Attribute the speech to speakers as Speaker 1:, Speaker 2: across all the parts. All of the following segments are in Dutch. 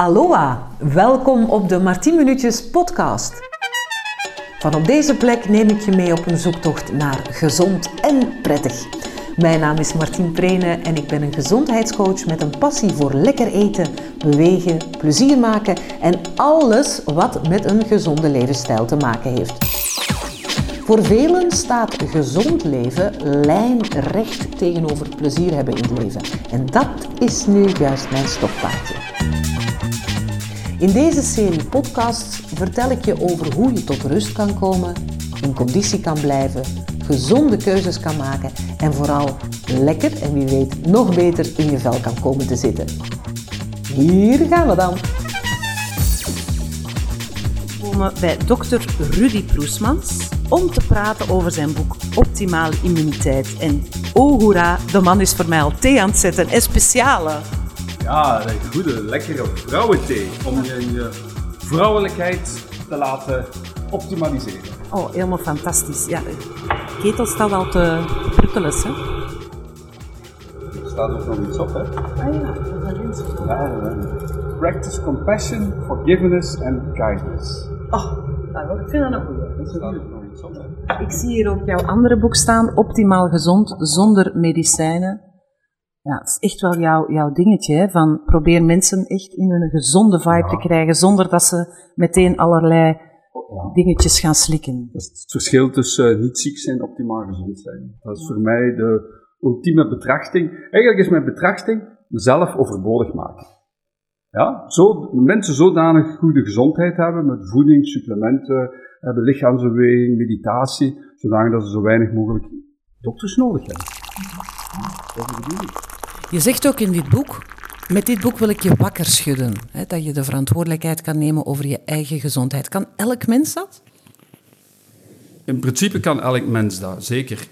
Speaker 1: Aloha, welkom op de Martien Minuutjes podcast. Van op deze plek neem ik je mee op een zoektocht naar gezond en prettig. Mijn naam is Martien Prene en ik ben een gezondheidscoach met een passie voor lekker eten, bewegen, plezier maken en alles wat met een gezonde levensstijl te maken heeft. Voor velen staat gezond leven lijnrecht tegenover plezier hebben in het leven. En dat is nu juist mijn stokpaardje. In deze serie podcasts vertel ik je over hoe je tot rust kan komen, in conditie kan blijven, gezonde keuzes kan maken en vooral lekker en wie weet nog beter in je vel kan komen te zitten. Hier gaan we dan.
Speaker 2: We komen bij dokter Rudy Proesmans om te praten over zijn boek Optimale Immuniteit. En oh hoera, de man is voor mij al thee aan het zetten en speciale.
Speaker 3: Ja, een goede, lekkere vrouwenthee. Om je, je vrouwelijkheid te laten optimaliseren.
Speaker 2: Oh, helemaal fantastisch. Ja, de ketel staat al te pruttelen, hè?
Speaker 3: Er staat ook nog iets op, hè?
Speaker 2: Ah ja, dat
Speaker 3: Ja. Practice compassion, forgiveness and kindness.
Speaker 2: Oh, nou, ik vind dat een.
Speaker 3: Er staat ook nog iets op, hè?
Speaker 2: Ik zie hier ook jouw andere boek staan, Optimaal Gezond, zonder medicijnen. Ja, het is echt wel jouw, jouw dingetje, hè? van probeer mensen echt in hun gezonde vibe te krijgen, zonder dat ze meteen allerlei dingetjes gaan slikken.
Speaker 3: Dat is het verschil tussen eh, niet ziek zijn en optimaal gezond zijn. Dat is voor mij de ultieme betrachting. Eigenlijk is mijn betrachting mezelf overbodig maken. Ja, zo, mensen zodanig goede gezondheid hebben met voeding, supplementen, hebben lichaamsbeweging, meditatie, zodanig dat ze zo weinig mogelijk dokters nodig hebben. Dat is de bedoeling.
Speaker 2: Je zegt ook in dit boek, met dit boek wil ik je wakker schudden. Hè, dat je de verantwoordelijkheid kan nemen over je eigen gezondheid. Kan elk mens dat?
Speaker 3: In principe kan elk mens dat, zeker.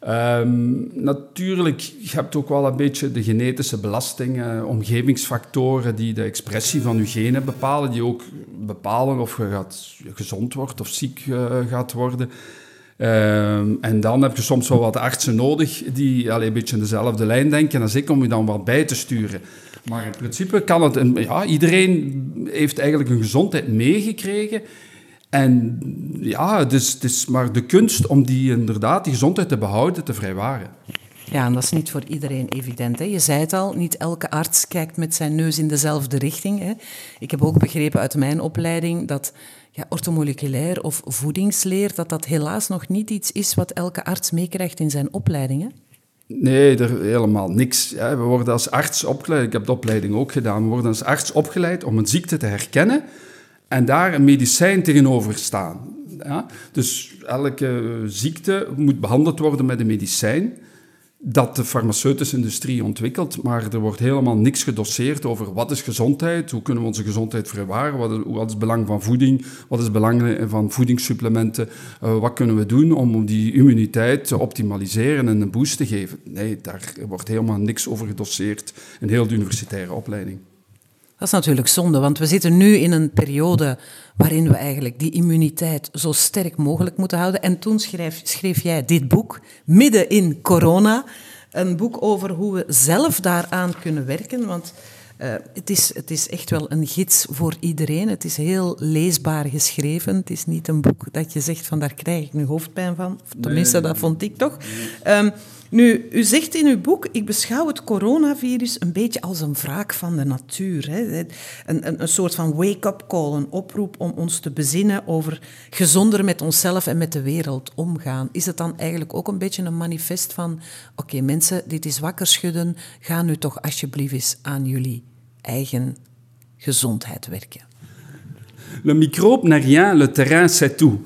Speaker 3: Ehm, natuurlijk, je hebt ook wel een beetje de genetische belastingen, omgevingsfactoren die de expressie van je genen bepalen, die ook bepalen of je gaat, gezond wordt of ziek eh, gaat worden. Ehm, en dan heb je soms wel wat artsen nodig die allee, een beetje in dezelfde lijn denken als ik, om je dan wat bij te sturen. Maar in principe kan het... Ja, iedereen heeft eigenlijk een gezondheid meegekregen. En ja, het is maar de kunst om die inderdaad, die gezondheid te behouden, te vrijwaren.
Speaker 2: Ja, en dat is niet voor iedereen evident. Hè. Je zei het al, niet elke arts kijkt met zijn neus in dezelfde richting. Hè. Ik heb ook begrepen uit mijn opleiding dat ja, orthomoleculair of voedingsleer, dat dat helaas nog niet iets is wat elke arts meekrijgt in zijn opleiding. Hè.
Speaker 3: Nee, er, helemaal niks. We worden als arts opgeleid, ik heb de opleiding ook gedaan, we worden als arts opgeleid om een ziekte te herkennen en daar een medicijn tegenover staan. Dus elke ziekte moet behandeld worden met een medicijn dat de farmaceutische industrie ontwikkelt, maar er wordt helemaal niks gedoseerd over wat is gezondheid, hoe kunnen we onze gezondheid verwaren, wat is, wat is het belang van voeding, wat is het belang van voedingssupplementen, eh, wat kunnen we doen om die immuniteit te optimaliseren en een boost te geven. Nee, daar wordt helemaal niks over gedoseerd in heel de universitaire opleiding.
Speaker 2: Dat is natuurlijk zonde, want we zitten nu in een periode waarin we eigenlijk die immuniteit zo sterk mogelijk moeten houden. En toen schreef, schreef jij dit boek, midden in corona. Een boek over hoe we zelf daaraan kunnen werken. Want eh, het, is, het is echt wel een gids voor iedereen. Het is heel leesbaar geschreven. Het is niet een boek dat je zegt van daar krijg ik nu hoofdpijn van. Tenminste, dat vond ik toch. Ehm, nu, u zegt in uw boek, ik beschouw het coronavirus een beetje als een wraak van de natuur. Hè. Een, een, een soort van wake-up call, een oproep om ons te bezinnen over gezonder met onszelf en met de wereld omgaan. Is het dan eigenlijk ook een beetje een manifest van, oké mensen, dit is wakker schudden, ga nu toch alsjeblieft eens aan jullie eigen gezondheid werken.
Speaker 3: Le microbe n'a rien, le terrain c'est tout.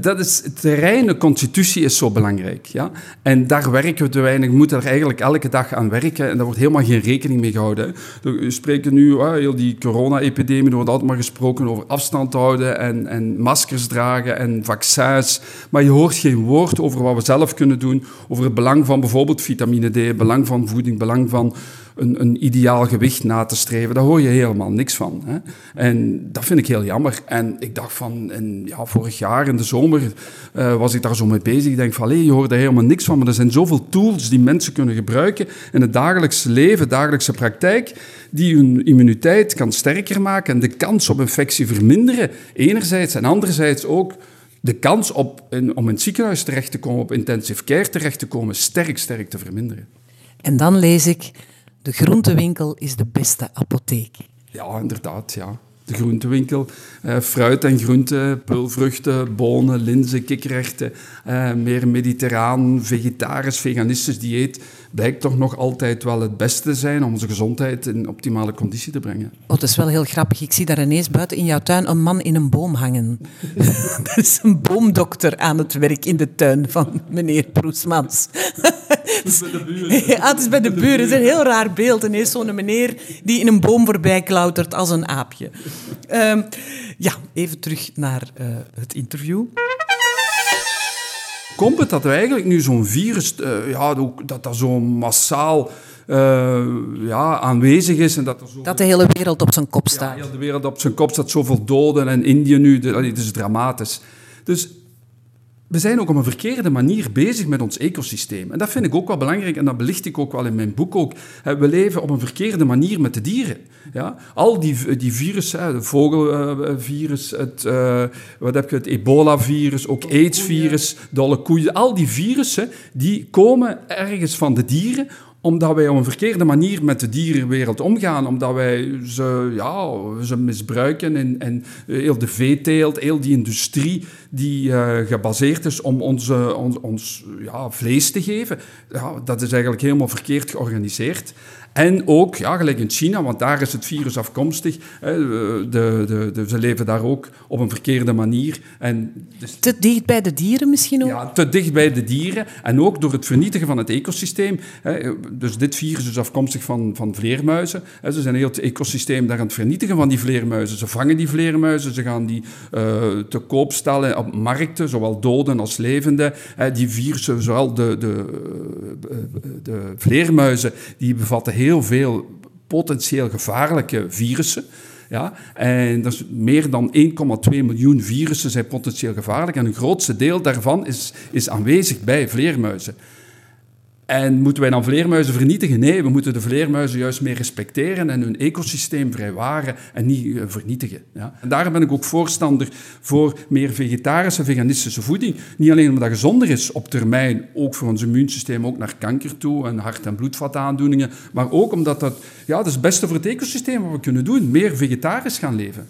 Speaker 3: Dat is, het terrein, de constitutie is zo belangrijk. Ja? En daar werken we te weinig. We moeten er eigenlijk elke dag aan werken. En daar wordt helemaal geen rekening mee gehouden. We spreken nu, heel die corona-epidemie, er wordt altijd maar gesproken over afstand houden en, en maskers dragen en vaccins. Maar je hoort geen woord over wat we zelf kunnen doen, over het belang van bijvoorbeeld vitamine D, belang van voeding, belang van een, een, ideaal gewicht na te streven. Daar hoor je helemaal niks van. Hè? En dat vind ik heel jammer. En ik dacht van, ja, vorig jaar in de zomer uh, was ik daar zo mee bezig. Ik denk van, hé, je hoort daar helemaal niks van. Maar er zijn zoveel tools die mensen kunnen gebruiken in het dagelijkse leven, dagelijkse praktijk, die hun immuniteit kan sterker maken en de kans op infectie verminderen. Enerzijds en anderzijds ook de kans op, om in het ziekenhuis terecht te komen, op intensive care terecht te komen, sterk, sterk te verminderen.
Speaker 2: En dan lees ik, de groentewinkel is de beste apotheek.
Speaker 3: Ja, inderdaad, ja. De groentewinkel, eh, fruit en groenten, pulvruchten, bonen, linzen, kikkerrechten, eh, meer mediterraan, vegetarisch, veganistisch dieet blijkt toch nog altijd wel het beste te zijn om onze gezondheid in optimale conditie te brengen.
Speaker 2: Oh, dat is wel heel grappig. Ik zie daar ineens buiten in jouw tuin een man in een boom hangen. er is een boomdokter aan het werk in de tuin van meneer Proesmans.
Speaker 3: Het is bij de buren. Ja,
Speaker 2: het is bij de buren. Het is een heel raar beeld. Ineens zo'n meneer die in een boom voorbij klautert als een aapje. Um, ja, even terug naar uh, het interview.
Speaker 3: Komt het dat er eigenlijk nu zo'n virus, uh, ja, dat dat zo massaal uh, ja, aanwezig is. En dat, er
Speaker 2: zo... dat de hele wereld op zijn kop staat.
Speaker 3: Ja, de wereld op zijn kop staat, zoveel doden. En Indië nu, dat is dramatisch. Dus we zijn ook op een verkeerde manier bezig met ons ecosysteem. En dat vind ik ook wel belangrijk en dat belicht ik ook wel in mijn boek ook. We leven op een verkeerde manier met de dieren. Ja? Al die, die virussen, het vogelvirus, het, uh, wat heb je, het ebola-virus, ook AIDS-virus, dolle koeien, al die virussen, die komen ergens van de dieren omdat wij op een verkeerde manier met de dierenwereld omgaan. Omdat wij ze, ja, ze misbruiken en, en heel de veeteelt, heel die industrie die uh, gebaseerd is om ons, ons ja, vlees te geven. Ja, dat is eigenlijk helemaal verkeerd georganiseerd. En ook, ja, gelijk in China, want daar is het virus afkomstig. Hè, de, de, de, ze leven daar ook op een verkeerde manier. En
Speaker 2: dus, te dicht bij de dieren misschien ook?
Speaker 3: Ja, te dicht bij de dieren. En ook door het vernietigen van het ecosysteem. Hè, dus dit virus is afkomstig van, van vleermuizen. Hè, ze zijn heel het ecosysteem daar aan het vernietigen van die vleermuizen. Ze vangen die vleermuizen, ze gaan die uh, te koop stellen op markten, zowel doden als levende. Hè, die virussen, zowel de, de, de vleermuizen, die bevatten heel veel potentieel gevaarlijke virussen. Ja, en dat is meer dan 1,2 miljoen virussen zijn potentieel gevaarlijk. En een grootste deel daarvan is, is aanwezig bij vleermuizen. En moeten wij dan vleermuizen vernietigen? Nee, we moeten de vleermuizen juist meer respecteren en hun ecosysteem vrijwaren en niet eh, vernietigen. Ja? En daarom ben ik ook voorstander voor meer vegetarische, veganistische voeding. Niet alleen omdat dat gezonder is op termijn, ook voor ons immuunsysteem, ook naar kanker toe en hart- en bloedvataandoeningen, maar ook omdat dat, ja, dat is het beste voor het ecosysteem wat we kunnen doen, meer vegetarisch gaan leven.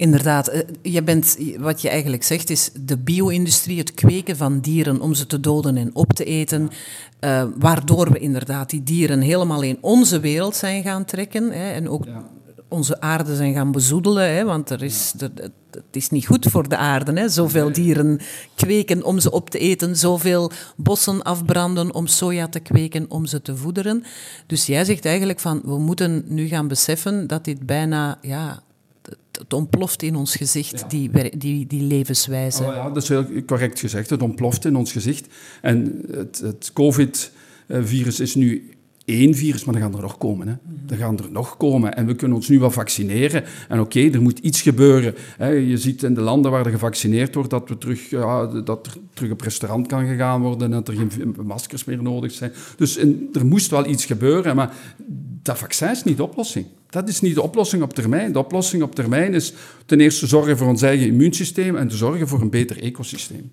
Speaker 2: Inderdaad, eh, je bent, wat je eigenlijk zegt is de bio-industrie, het kweken van dieren om ze te doden en op te eten, uh, waardoor we inderdaad die dieren helemaal in onze wereld zijn gaan trekken hè, en ook onze aarde zijn gaan bezoedelen, hè, want er is, het is niet goed voor de aarde. Hè, zoveel dieren kweken om ze op te eten, zoveel bossen afbranden om soja te kweken om ze te voederen. Dus jij zegt eigenlijk van, we moeten nu gaan beseffen dat dit bijna ja, het ontploft in ons gezicht, die, die, die levenswijze.
Speaker 3: Oh ja, dat is heel correct gezegd. Het ontploft in ons gezicht. En het, het COVID-virus is nu één virus, maar er gaan er nog komen. Hè. Er gaan er nog komen. En we kunnen ons nu wel vaccineren. En oké, er moet iets gebeuren. Hè. Je ziet in de landen waar er gevaccineerd wordt, dat, we terug, ja, dat er terug op restaurant kan gegaan worden, dat er geen maskers meer nodig zijn. Dus er moest wel iets gebeuren, maar dat vaccin is niet de oplossing. Dat is niet de oplossing op termijn. De oplossing op termijn is ten eerste zorgen voor ons eigen immuunsysteem en te zorgen voor een beter ecosysteem.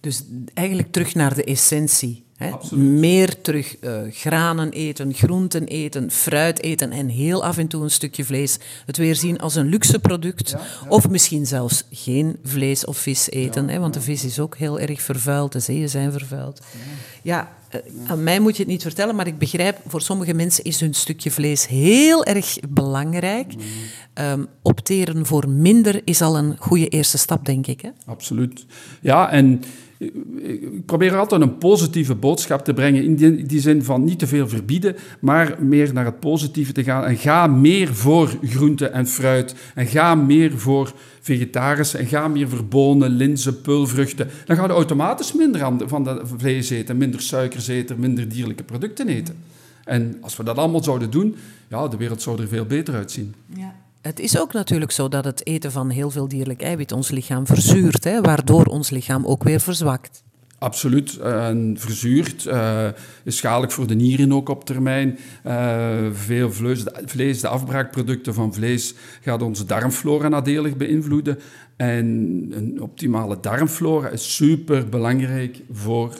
Speaker 2: Dus eigenlijk terug naar de essentie. Meer terug uh, granen eten, groenten eten, fruit eten en heel af en toe een stukje vlees. Het weer zien als een luxe product. Of misschien zelfs geen vlees of vis eten, hè, want de vis is ook heel erg vervuild, de zeeën zijn vervuild. Ja, uh, aan mij moet je het niet vertellen, maar ik begrijp, voor sommige mensen is hun stukje vlees heel erg belangrijk. Um, opteren voor minder is al een goede eerste stap, denk ik. Hè?
Speaker 3: Absoluut. Ja, en ik probeer altijd een positieve boodschap te brengen. In die, die, zin van niet te veel verbieden, maar meer naar het positieve te gaan. En ga meer voor groente en fruit. En ga meer voor vegetarisch. En ga meer voor bonen, linzen, pulvruchten. Dan ga je automatisch minder van dat vlees eten, minder suikers eten, minder dierlijke producten eten. En als we dat allemaal zouden doen, ja, de wereld zou er veel beter uitzien.
Speaker 2: Ja. Het is ook natuurlijk zo dat het eten van heel veel dierlijk eiwit ons lichaam verzuurt, hè, waardoor ons lichaam ook weer verzwakt.
Speaker 3: Absoluut. En verzuurd, uh, is schadelijk voor de nieren ook op termijn. Uh, veel vlees de, vlees, de afbraakproducten van vlees, gaat onze darmflora nadelig beïnvloeden. En een optimale darmflora is super belangrijk voor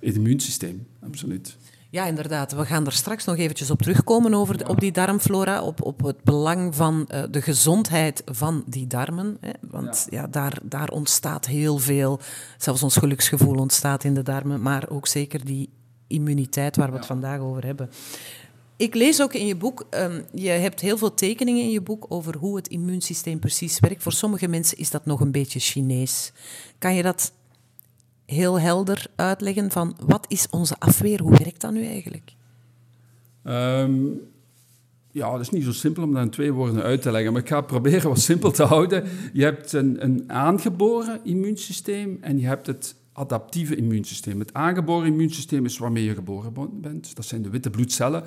Speaker 3: het immuunsysteem. Absoluut.
Speaker 2: Ja, inderdaad. We gaan er straks nog eventjes op terugkomen over de, op die darmflora, op, op het belang van uh, de gezondheid van die darmen. Hè? Want ja. ja, daar, daar ontstaat heel veel, zelfs ons geluksgevoel ontstaat in de darmen, maar ook zeker die immuniteit waar we het vandaag over hebben. Ik lees ook in je boek, um, je hebt heel veel tekeningen in je boek over hoe het immuunsysteem precies werkt. Voor sommige mensen is dat nog een beetje Chinees. Kan je dat heel helder uitleggen van wat is onze afweer? Hoe werkt dat nu eigenlijk?
Speaker 3: Um, ja, dat is niet zo simpel om dat in twee woorden uit te leggen, maar ik ga proberen wat simpel te houden. Je hebt een, een aangeboren immuunsysteem en je hebt het adaptieve immuunsysteem. Het aangeboren immuunsysteem is waarmee je geboren bent. Dat zijn de witte bloedcellen.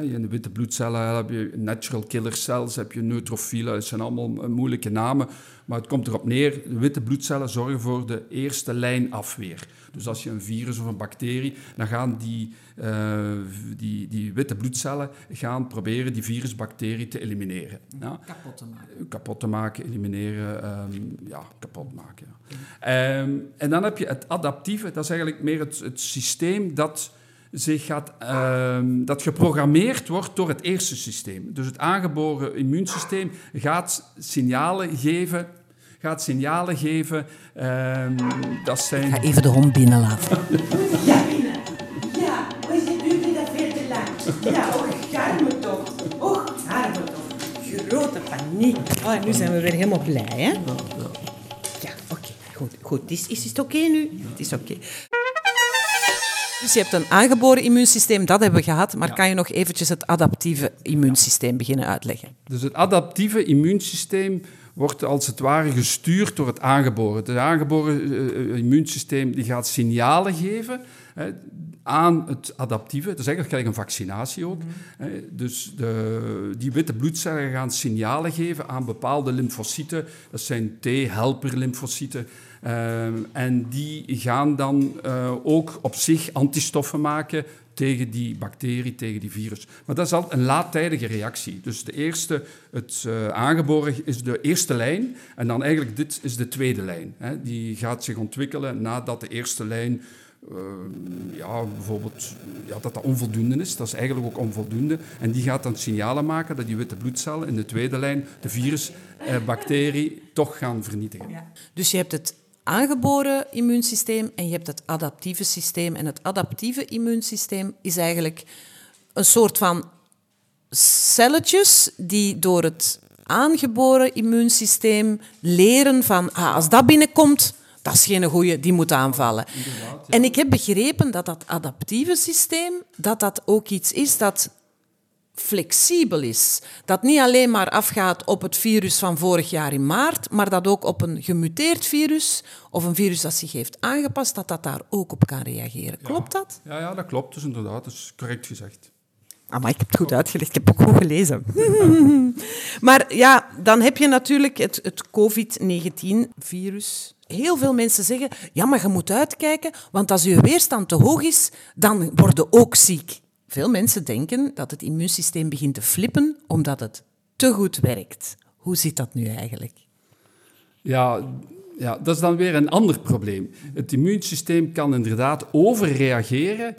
Speaker 3: In de witte bloedcellen heb je natural killer cells, heb je neutrofielen. Dat zijn allemaal moeilijke namen. Maar het komt erop neer, de witte bloedcellen zorgen voor de eerste lijn afweer. Dus als je een virus of een bacterie, dan gaan die, uh, die, die witte bloedcellen gaan proberen die virusbacterie te elimineren.
Speaker 2: Ja. Kapot te maken.
Speaker 3: Kapot te maken, elimineren, um, ja, kapot maken. Ja. Um, en dan heb je het adaptieve, dat is eigenlijk meer het, het systeem dat zich gaat, uh, dat geprogrammeerd wordt door het eerste systeem. Dus het aangeboren immuunsysteem gaat signalen geven. Gaat signalen geven. Uh, dat zijn...
Speaker 2: Ik ga even de hond binnenlaten.
Speaker 4: Ja, binnen. Ja, we zitten nu dat veel te lang. Ja, och, garme toch. Och, garme toch. Grote paniek.
Speaker 2: Oh, nu zijn we weer helemaal blij, hè? Ja, oké. Okay. Goed, goed. Is, is het oké okay nu? Het is oké. Okay. Dus je hebt een aangeboren immuunsysteem, dat hebben we gehad. Maar ja. kan je nog eventjes het adaptieve immuunsysteem beginnen uitleggen?
Speaker 3: Dus het adaptieve immuunsysteem wordt als het ware gestuurd door het aangeboren. Het aangeboren uh, immuunsysteem die gaat signalen geven hè, aan het adaptieve. Dat is eigenlijk gelijk een vaccinatie ook. Mm. Dus de, die witte bloedcellen gaan signalen geven aan bepaalde lymfocyten. Dat zijn T-helper-lymfocyten. Uh, en die gaan dan uh, ook op zich antistoffen maken tegen die bacterie, tegen die virus. Maar dat is altijd een laattijdige reactie. Dus de eerste, het uh, aangeboren is de eerste lijn en dan eigenlijk dit is de tweede lijn. Hè. Die gaat zich ontwikkelen nadat de eerste lijn uh, ja, bijvoorbeeld ja, dat dat onvoldoende is. Dat is eigenlijk ook onvoldoende. En die gaat dan signalen maken dat die witte bloedcellen in de tweede lijn de virusbacterie toch gaan vernietigen. Ja.
Speaker 2: Dus je hebt het aangeboren immuunsysteem en je hebt het adaptieve systeem. En het adaptieve immuunsysteem is eigenlijk een soort van celletjes die door het aangeboren immuunsysteem leren van ah, als dat binnenkomt, dat is geen goeie, die moet aanvallen. Ja. En ik heb begrepen dat dat adaptieve systeem, dat dat ook iets is dat flexibel is. Dat niet alleen maar afgaat op het virus van vorig jaar in maart, maar dat ook op een gemuteerd virus of een virus dat zich heeft aangepast, dat dat daar ook op kan reageren. Klopt
Speaker 3: ja.
Speaker 2: dat?
Speaker 3: Ja, ja, dat klopt. Dus inderdaad, dat is correct gezegd.
Speaker 2: Ah, maar ik heb het goed uitgelegd. Ik heb ook goed gelezen. maar ja, dan heb je natuurlijk het, het COVID-19-virus. Heel veel mensen zeggen, ja, maar je moet uitkijken, want als je weerstand te hoog is, dan worden ook ziek. Veel mensen denken dat het immuunsysteem begint te flippen omdat het te goed werkt. Hoe zit dat nu eigenlijk?
Speaker 3: Ja, ja, dat is dan weer een ander probleem. Het immuunsysteem kan inderdaad overreageren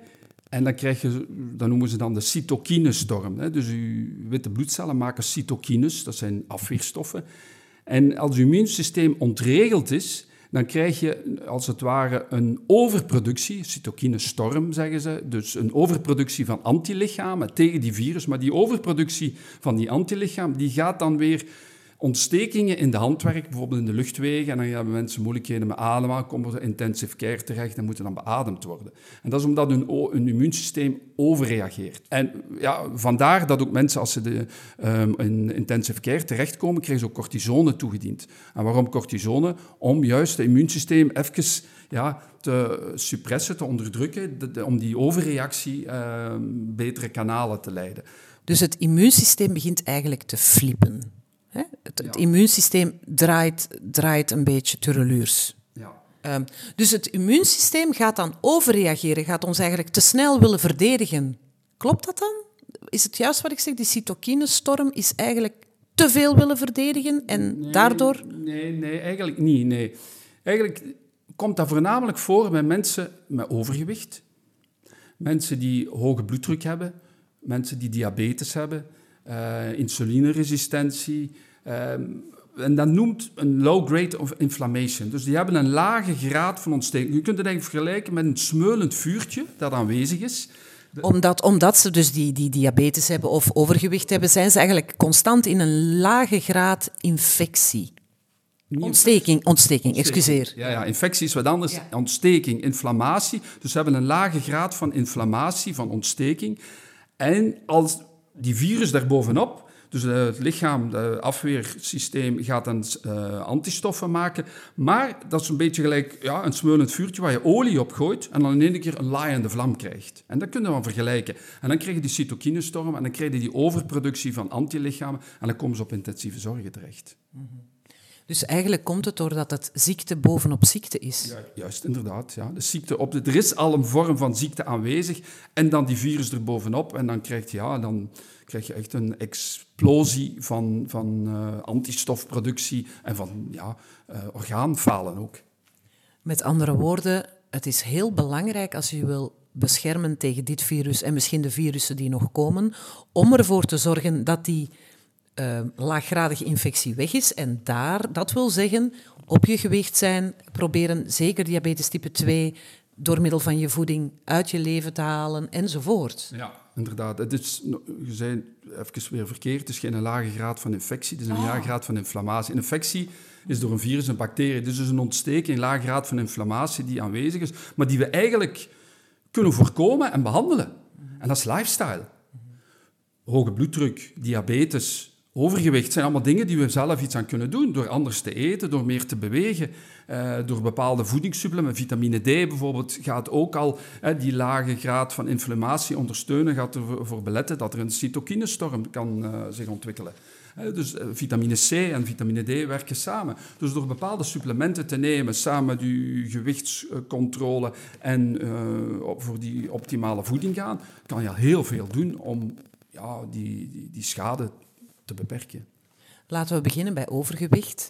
Speaker 3: en dan, krijg je, dan noemen ze dan de cytokinestorm. Dus uw witte bloedcellen maken cytokines, dat zijn afweerstoffen. En als uw immuunsysteem ontregeld is, dan krijg je als het ware een overproductie, cytokinestorm zeggen ze, dus een overproductie van antilichamen tegen die virus. Maar die overproductie van die antilichaam die gaat dan weer ontstekingen in de handwerk, bijvoorbeeld in de luchtwegen, en dan hebben mensen moeilijkheden met ademen, komen ze in intensive care terecht en moeten dan beademd worden. En dat is omdat hun, immuunsysteem overreageert. En ja, vandaar dat ook mensen, als ze de, ehm, in intensive care terechtkomen, krijgen ze ook cortisone toegediend. En waarom cortisone? Om juist het immuunsysteem even ja, te suppressen, te onderdrukken, de- de- om die overreactie ehm, betere kanalen te leiden.
Speaker 2: Dus het immuunsysteem begint eigenlijk te flippen. Hè? Het, immuunsysteem draait, draait een beetje tureluurs.
Speaker 3: Ja.
Speaker 2: Ehm, dus het immuunsysteem gaat dan overreageren, gaat ons eigenlijk te snel willen verdedigen. Klopt dat dan? Is het juist wat ik zeg? Die cytokinestorm is eigenlijk te veel willen verdedigen en daardoor...
Speaker 3: Nee, nee, eigenlijk niet. Nee. Eigenlijk komt dat voornamelijk voor bij mensen met overgewicht, mensen die hoge bloeddruk hebben, mensen die diabetes hebben, eh, insulineresistentie. ehm, en dat noemt een low grade of inflammation. Dus die hebben een lage graad van ontsteking. Je kunt het eigenlijk vergelijken met een smeulend vuurtje dat aanwezig is.
Speaker 2: Omdat, omdat ze dus die, die diabetes hebben of overgewicht hebben, zijn ze eigenlijk constant in een lage graad infectie. Ontsteking, ontsteking, excuseer.
Speaker 3: Ja, ja, infectie is wat anders.
Speaker 2: Ja.
Speaker 3: Ontsteking, inflammatie. Dus we hebben een lage graad van inflammatie, van ontsteking. En als die virus daarbovenop, dus eh, het lichaam, het afweersysteem, gaat dan eh, antistoffen maken. Maar dat is een beetje gelijk ja, een smeulend vuurtje waar je olie op gooit en dan in één keer een laaiende vlam krijgt. En dat kunnen we vergelijken. En dan krijg je die cytokinestorm en dan krijg je die overproductie van antilichamen en dan komen ze op intensieve zorgen terecht.
Speaker 2: Dus eigenlijk komt het doordat het ziekte bovenop ziekte is.
Speaker 3: Ja, juist, inderdaad. Ja. De ziekte op de, er is al een vorm van ziekte aanwezig en dan die virus er bovenop en dan krijg je, ja, dan krijg je echt een explosie van, van eh, antistofproductie en van ja, eh, orgaanfalen ook.
Speaker 2: Met andere woorden, het is heel belangrijk als je wil beschermen tegen dit virus en misschien de virussen die nog komen, om ervoor te zorgen dat die eh, laaggradige infectie weg is. En daar, dat wil zeggen, op je gewicht zijn, proberen zeker diabetes type 2 door middel van je voeding uit je leven te halen enzovoort.
Speaker 3: Ja, inderdaad. Het is, je zei even weer verkeerd, het is geen lage graad van infectie, het is een lage graad van inflammatie. Een infectie is door een virus, een bacterie, dus is een ontsteking, een lage graad van inflammatie die aanwezig is, maar die we eigenlijk kunnen voorkomen en behandelen. En dat is lifestyle. Hoge bloeddruk, diabetes, overgewicht zijn allemaal dingen die we zelf iets aan kunnen doen. Door anders te eten, door meer te bewegen, eh, door bepaalde voedingssupplementen. Vitamine D bijvoorbeeld gaat ook al die lage graad van inflammatie ondersteunen, gaat ervoor beletten dat er een cytokinestorm kan eh, zich ontwikkelen. Dus eh, vitamine C en vitamine D werken samen. Dus door bepaalde supplementen te nemen, samen met je gewichtscontrole en eh, voor die optimale voeding gaan, kan je heel veel doen om ja, die, die, die schade te beperken.
Speaker 2: Laten we beginnen bij overgewicht.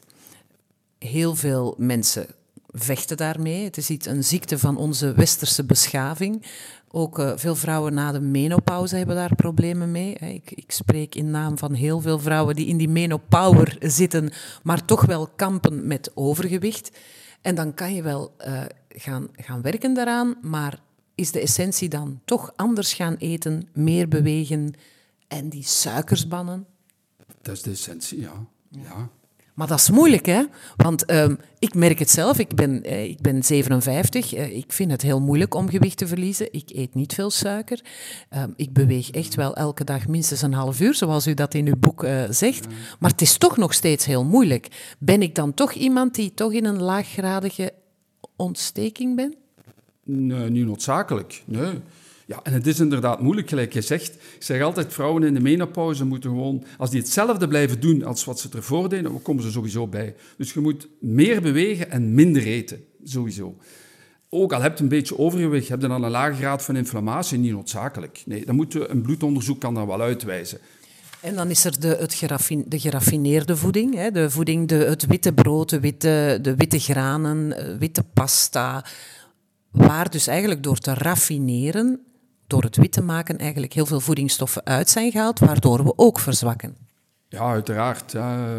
Speaker 2: Heel veel mensen vechten daarmee. Het is iets, een ziekte van onze westerse beschaving. Ook eh, veel vrouwen na de menopauze hebben daar problemen mee. Ik, ik spreek in naam van heel veel vrouwen die in die menopower zitten, maar toch wel kampen met overgewicht. En dan kan je wel eh, gaan, gaan werken daaraan, maar is de essentie dan toch anders gaan eten, meer bewegen en die suikers bannen?
Speaker 3: Dat is de essentie, ja. ja.
Speaker 2: Maar dat is moeilijk, hè? Want ehm, ik merk het zelf. Ik ben, eh, ik ben 57. Eh, ik vind het heel moeilijk om gewicht te verliezen. Ik eet niet veel suiker. Ehm, ik beweeg echt wel elke dag minstens een half uur, zoals u dat in uw boek eh, zegt. Maar het is toch nog steeds heel moeilijk. Ben ik dan toch iemand die toch in een laaggradige ontsteking ben?
Speaker 3: Nee, niet noodzakelijk. Nee. Ja, en het is inderdaad moeilijk, gelijk je zegt. Ik zeg altijd, vrouwen in de menopauze moeten gewoon... Als die hetzelfde blijven doen als wat ze ervoor deden, dan komen ze sowieso bij. Dus je moet meer bewegen en minder eten, sowieso. Ook al heb je een beetje overgewicht, heb je dan een lage graad van inflammatie, niet noodzakelijk. Nee, dan moet je, een bloedonderzoek kan dat wel uitwijzen.
Speaker 2: En dan is er de, het de geraffineerde voeding. Hè? De voeding, de, het witte brood, de witte, de witte granen, eh, witte pasta. Waar dus eigenlijk door te raffineren, door het wit te maken, eigenlijk heel veel voedingsstoffen uit zijn gehaald, waardoor we ook verzwakken.
Speaker 3: Ja, uiteraard. Ja.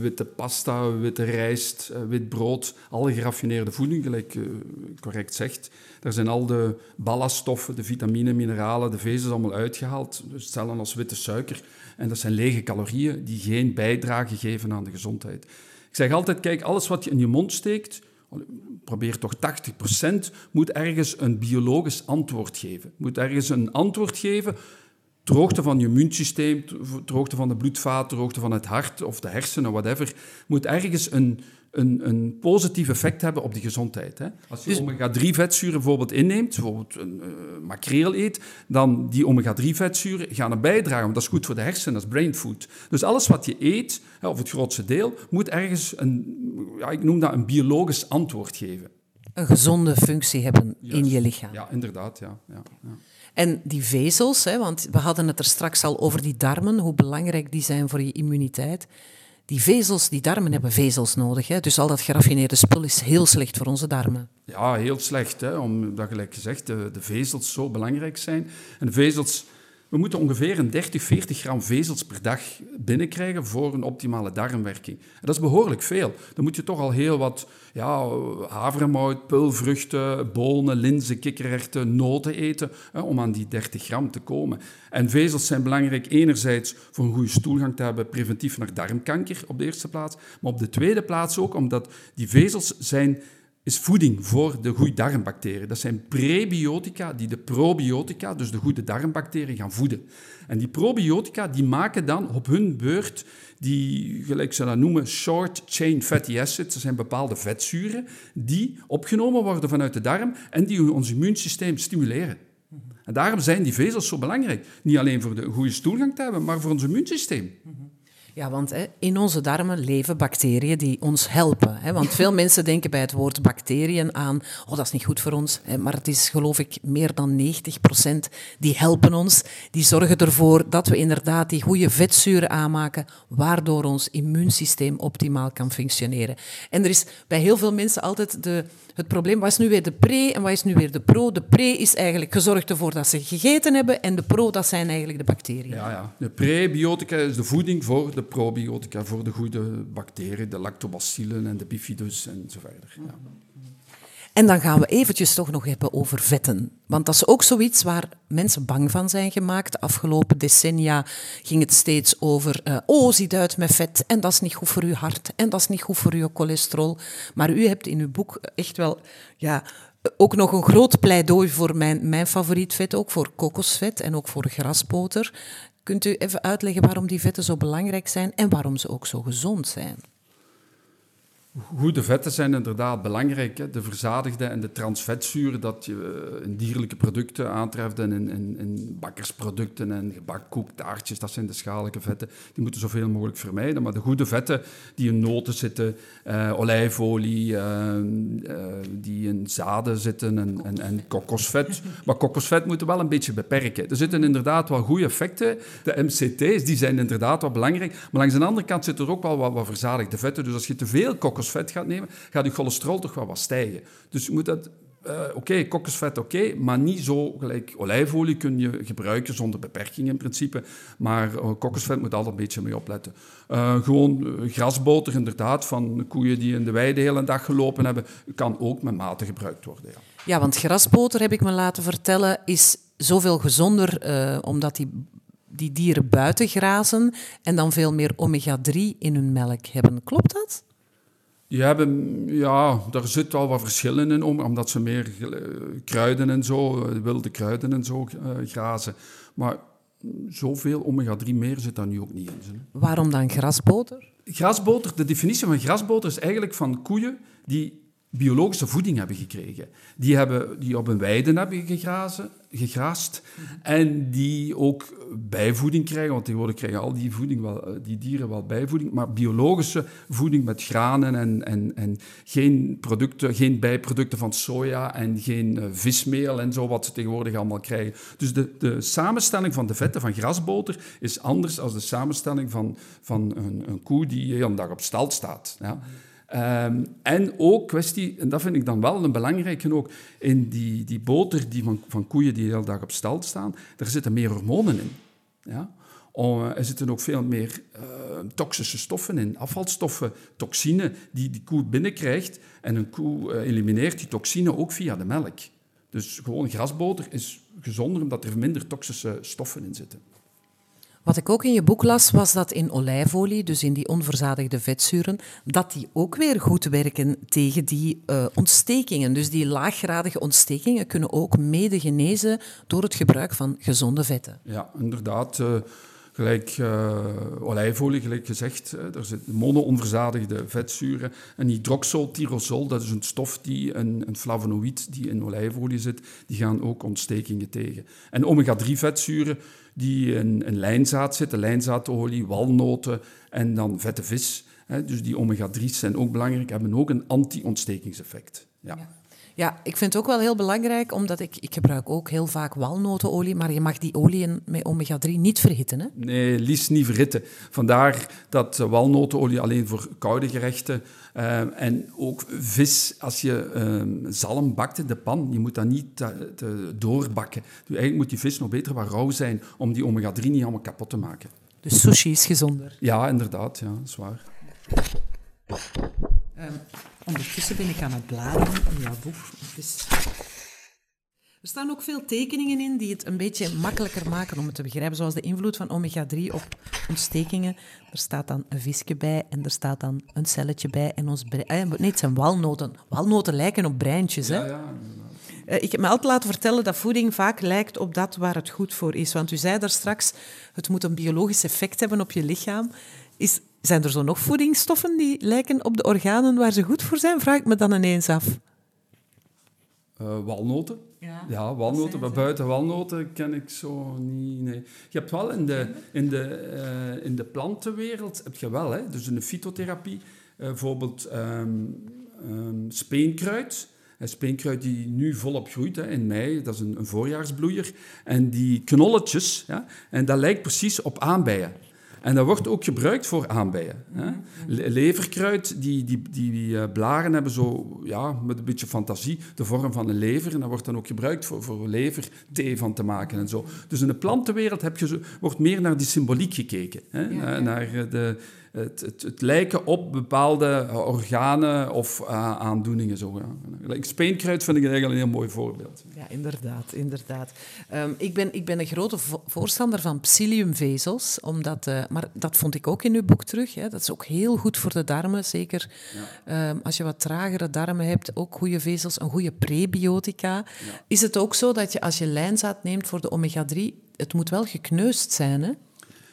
Speaker 3: Witte pasta, witte rijst, eh, wit brood, alle geraffineerde voeding, gelijk uh, correct zegt. Daar zijn al de ballaststoffen, de vitamine, mineralen, de vezels allemaal uitgehaald. Dus hetzelfde als witte suiker. En dat zijn lege calorieën die geen bijdrage geven aan de gezondheid. Ik zeg altijd, kijk, alles wat je in je mond steekt, probeer toch 80%, moet ergens een biologisch antwoord geven. Moet ergens een antwoord geven droogte van je immuunsysteem, droogte van de bloedvaat, droogte van het hart of de hersenen, whatever, moet ergens een, een, een positief effect hebben op de gezondheid. Hè. Als je dus... omega-3-vetzuren bijvoorbeeld inneemt, bijvoorbeeld een uh, makreel eet, dan die omega-3-vetzuren gaan er bijdragen, want dat is goed voor de hersenen, dat is brain food. Dus alles wat je eet, of het grootste deel, moet ergens een, ja, ik noem dat een biologisch antwoord geven.
Speaker 2: Een gezonde functie hebben in je lichaam.
Speaker 3: Ja, inderdaad. Ja, ja, ja.
Speaker 2: En die vezels, hè, want we hadden het er straks al over die darmen, hoe belangrijk die zijn voor je immuniteit. Die vezels, die darmen hebben vezels nodig. Hè? Dus al dat geraffineerde spul is heel slecht voor onze darmen.
Speaker 3: Ja, heel slecht. Hè? Omdat, gelijk gezegd, de, de vezels zo belangrijk zijn. En vezels we moeten ongeveer een 30, 40 gram vezels per dag binnenkrijgen voor een optimale darmwerking. Dat is behoorlijk veel. Dan moet je toch al heel wat ja, havermout, pulvruchten, bonen, linzen, kikkererwten, noten eten hè, om aan die 30 gram te komen. En vezels zijn belangrijk enerzijds voor een goede stoelgang te hebben, preventief naar darmkanker op de eerste plaats, maar op de tweede plaats ook omdat die vezels zijn is voeding voor de goede darmbacteriën. Dat zijn prebiotica die de probiotica, dus de goede darmbacteriën, gaan voeden. En die probiotica die maken dan op hun beurt die, gelijk ze dat noemen, short-chain fatty acids. Dat zijn bepaalde vetzuren die opgenomen worden vanuit de darm en die ons immuunsysteem stimuleren. En daarom zijn die vezels zo belangrijk. Niet alleen voor de goede stoelgang te hebben, maar voor ons immuunsysteem.
Speaker 2: Ja, want in onze darmen leven bacteriën die ons helpen. Hè, want veel mensen denken bij het woord bacteriën aan, oh dat is niet goed voor ons. Hè, maar het is geloof ik meer dan 90 procent die helpen ons. Die zorgen ervoor dat we inderdaad die goede vetzuren aanmaken, waardoor ons immuunsysteem optimaal kan functioneren. En er is bij heel veel mensen altijd de, het probleem, wat is nu weer de pre en wat is nu weer de pro? De pre is eigenlijk gezorgd ervoor dat ze gegeten hebben en de pro, dat zijn eigenlijk de bacteriën.
Speaker 3: Ja, ja. De prebiotica is de voeding voor de probiotica voor de goede bacteriën, de lactobacillen en de bifidus en zo verder. Ja.
Speaker 2: En dan gaan we eventjes toch nog hebben over vetten. Want dat is ook zoiets waar mensen bang van zijn gemaakt. De afgelopen decennia ging het steeds over, uh, oh, ziet uit met vet en dat is niet goed voor uw hart en dat is niet goed voor uw cholesterol. Maar u hebt in uw boek echt wel ja, ook nog een groot pleidooi voor mijn, mijn favoriet vet, ook voor kokosvet en ook voor grasboter. Kunt u even uitleggen waarom die vetten zo belangrijk zijn en waarom ze ook zo gezond zijn?
Speaker 3: Goede vetten zijn inderdaad belangrijk. Hè? De verzadigde en de transvetzuren dat je eh, in dierlijke producten aantreft en in, in, in bakkersproducten en gebak, taartjes, dat zijn de schadelijke vetten. Die moeten zoveel mogelijk vermijden. Maar de goede vetten die in noten zitten, uh, olijfolie, uh, die in zaden zitten en, en, en, kokosvet. Maar kokosvet moeten we wel een beetje beperken. Er zitten inderdaad wel goede effecten. De MCT's die zijn inderdaad wel belangrijk. Maar langs de andere kant zitten er ook wel wat, wat verzadigde vetten. Dus als je te veel kokos kokosvet gaat nemen, gaat je cholesterol toch wel wat stijgen. Dus je moet dat... Uh, oké, okay, kokosvet oké, maar niet zo gelijk olijfolie kun je gebruiken zonder beperking in principe. Maar uh, kokosvet moet altijd een beetje mee opletten. Uh, gewoon grasboter inderdaad, van koeien die in de weide de hele dag gelopen hebben, kan ook met mate gebruikt worden. Ja,
Speaker 2: ja want grasboter, heb ik me laten vertellen, is zoveel gezonder omdat die die dieren buiten grazen en dan veel meer omega-3 in hun melk hebben. Klopt dat?
Speaker 3: Die hebben, ja, daar zit wel wat verschillen in, omdat ze meer kruiden en zo, eh, wilde kruiden en zo uh, grazen. Maar zoveel omega-3 meer zit daar nu ook niet in.
Speaker 2: Waarom dan grasboter?
Speaker 3: Grasboter, de definitie van grasboter is eigenlijk van koeien die biologische voeding hebben gekregen. Die, hebben, die op een weide hebben gegrazen, gegraast en die ook bijvoeding krijgen, want tegenwoordig krijgen al die, voeding wel, eh, die dieren wel bijvoeding, maar biologische voeding met granen en, en, en geen, producten, geen bijproducten van soja en geen uh, vismeel en zo, wat ze tegenwoordig allemaal krijgen. Dus de, de samenstelling van de vetten van grasboter is anders dan de samenstelling van, van een, een koe die een dag op stal staat. Ja. Um, en ook kwestie, en dat vind ik dan wel een belangrijke ook, in die, die boter die van, van koeien die de hele dag op stal staan, daar zitten meer hormonen in. Ja? Oh, er zitten ook veel meer uh, toxische stoffen in, afvalstoffen, toxine die die koe binnenkrijgt. En een koe uh, elimineert die toxine ook via de melk. Dus gewoon grasboter is gezonder omdat er minder toxische stoffen in zitten.
Speaker 2: Wat ik ook in je boek las, was dat in olijfolie, dus in die onverzadigde vetzuren, dat die ook weer goed werken tegen die uh, ontstekingen. Dus die laaggradige ontstekingen kunnen ook mede genezen door het gebruik van gezonde vetten.
Speaker 3: Ja, inderdaad. Uh, gelijk uh, olijfolie, gelijk gezegd, er zitten mono-onverzadigde vetzuren. En hydroxyltyrosol, dat is een stof, die, een, een flavonoïd die in olijfolie zit, die gaan ook ontstekingen tegen. En omega-3 vetzuren, die in, in lijnzaad zitten, lijnzaadolie, walnoten en dan vette vis. Hè, dus die omega-3's zijn ook belangrijk, hebben ook een anti-ontstekingseffect. ja. ja.
Speaker 2: Ja, ik vind het ook wel heel belangrijk, omdat ik, ik gebruik ook heel vaak walnotenolie, maar je mag die olie met omega-3 niet verhitten. Hè?
Speaker 3: Nee, liefst niet verhitten. Vandaar dat walnotenolie alleen voor koude gerechten en ook vis, als je uh, zalm bakt in de pan, je moet dat niet te, te doorbakken. Dus eigenlijk moet die vis nog beter wat rauw zijn om die omega-3 niet allemaal kapot te maken.
Speaker 2: Dus sushi is gezonder?
Speaker 3: Ja, inderdaad, ja, zwaar.
Speaker 2: Um, ondertussen ben ik aan het bladeren in jouw boek. Dus... Er staan ook veel tekeningen in die het een beetje makkelijker maken om het te begrijpen, zoals de invloed van omega-3 op ontstekingen. Er staat dan een visje bij en er staat dan een celletje bij. En ons brein, eh, nee, het zijn walnoten. Walnoten lijken op breintjes. Hè? Ja, ja. Uh, ik heb me altijd laten vertellen dat voeding vaak lijkt op dat waar het goed voor is. Want u zei daar straks, het moet een biologisch effect hebben op je lichaam. Is, zijn er zo nog voedingsstoffen die lijken op de organen waar ze goed voor zijn? Vraag ik me dan ineens af.
Speaker 3: Uh, walnoten. Ja, ja walnoten. Maar buiten walnoten ken ik zo niet. Nee. Je hebt wel in de, in de, uh, in de plantenwereld, heb je wel, hè, dus in de fytotherapie, uh, bijvoorbeeld um, um, speenkruid. Speenkruid die nu volop groeit hè, in mei, dat is een, een voorjaarsbloeier. En die knolletjes, ja, en dat lijkt precies op aanbijen. En dat wordt ook gebruikt voor aanbijen. Hè. Leverkruid, die, die, die uh, blaren hebben zo, ja, met een beetje fantasie, de vorm van een lever. En dat wordt dan ook gebruikt voor, voor leverthee van te maken en zo. Dus in de plantenwereld heb je zo, wordt meer naar die symboliek gekeken. Hè, ja, ja. Naar de het, het, het, lijken op bepaalde organen of uh, aandoeningen. Zo, ja. Speenkruid vind ik eigenlijk een heel mooi voorbeeld.
Speaker 2: Ja, inderdaad. inderdaad. Um, ik, ben, ik ben een grote voorstander van psylliumvezels, omdat, uh, maar dat vond ik ook in uw boek terug. Hè. Dat is ook heel goed voor de darmen, zeker ja. um, als je wat tragere darmen hebt, ook goede vezels, een goede prebiotica. Ja. Is het ook zo dat je als je lijnzaad neemt voor de omega-3, het moet wel gekneusd zijn, hè?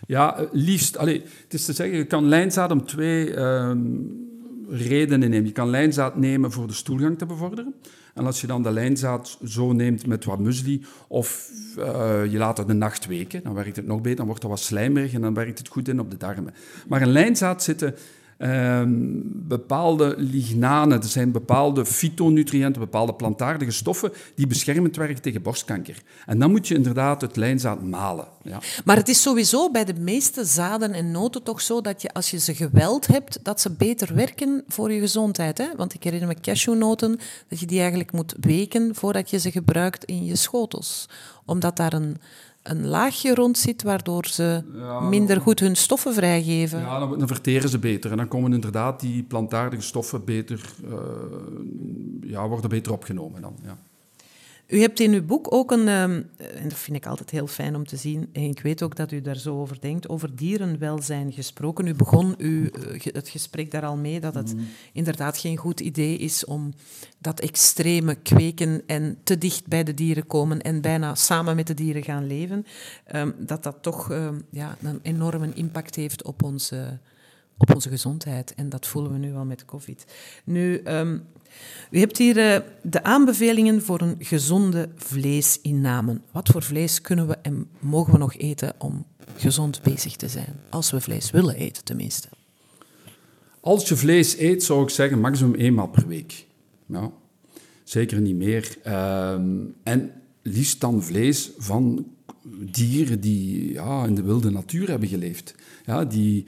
Speaker 3: Ja, eh, liefst. Allee, het is te zeggen, je kan lijnzaad om twee um, redenen nemen. Je kan lijnzaad nemen voor de stoelgang te bevorderen. En als je dan de lijnzaad zo neemt met wat muesli, of uh, je laat het de nacht weken, dan werkt het nog beter, dan wordt het wat slijmerig en dan werkt het goed in op de darmen. Maar in lijnzaad zitten Um, bepaalde lignanen, er zijn bepaalde fytonutriënten, bepaalde plantaardige stoffen die beschermend werken tegen borstkanker. En dan moet je inderdaad het lijnzaad malen. Ja.
Speaker 2: Maar het is sowieso bij de meeste zaden en noten toch zo dat je als je ze geweld hebt, dat ze beter werken voor je gezondheid. Hè? Want ik herinner me cashewnoten, dat je die eigenlijk moet weken voordat je ze gebruikt in je schotels. Omdat daar een een laagje rond zit, waardoor ze ja, minder goed hun stoffen vrijgeven.
Speaker 3: Ja, dan, dan, verteren ze beter. En dan komen inderdaad die plantaardige stoffen beter, uh, ja, worden beter opgenomen. Dan, ja.
Speaker 2: U hebt in uw boek ook een, ehm, en dat vind ik altijd heel fijn om te zien, en ik weet ook dat u daar zo over denkt, over dierenwelzijn gesproken. U begon u, eh, het gesprek daar al mee dat het mm. inderdaad geen goed idee is om dat extreme kweken en te dicht bij de dieren komen en bijna samen met de dieren gaan leven, um, dat dat toch um, ja, een enorme impact heeft op onze, op onze gezondheid. En dat voelen we nu al met COVID. Nu... U hebt hier uh, de aanbevelingen voor een gezonde vleesinname. Wat voor vlees kunnen we en mogen we nog eten om gezond bezig te zijn? Als we vlees willen eten, tenminste.
Speaker 3: Als je vlees eet, zou ik zeggen maximum eenmaal per week. Ja, zeker niet meer. Uh, en liefst dan vlees van dieren die ja, in de wilde natuur hebben geleefd. Ja, die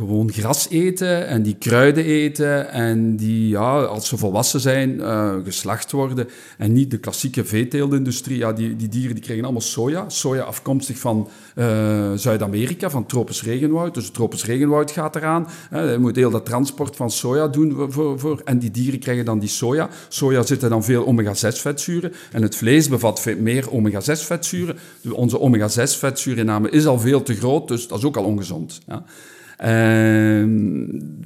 Speaker 3: gewoon gras eten en die kruiden eten en die, ja, als ze volwassen zijn, eh, geslacht worden. En niet de klassieke veeteeltindustrie. Ja, die, die dieren die krijgen allemaal soja. Soja afkomstig van eh, Zuid-Amerika, van tropisch regenwoud. Dus het tropisch regenwoud gaat eraan. Hè. Je moet heel dat transport van soja doen. Voor, voor, en die dieren krijgen dan die soja. Soja zitten dan veel omega-6 vetzuren. En het vlees bevat veel meer omega-6 vetzuren. Dus onze omega-6 vetzuurinname is al veel te groot, dus dat is ook al ongezond. Ja. Uh,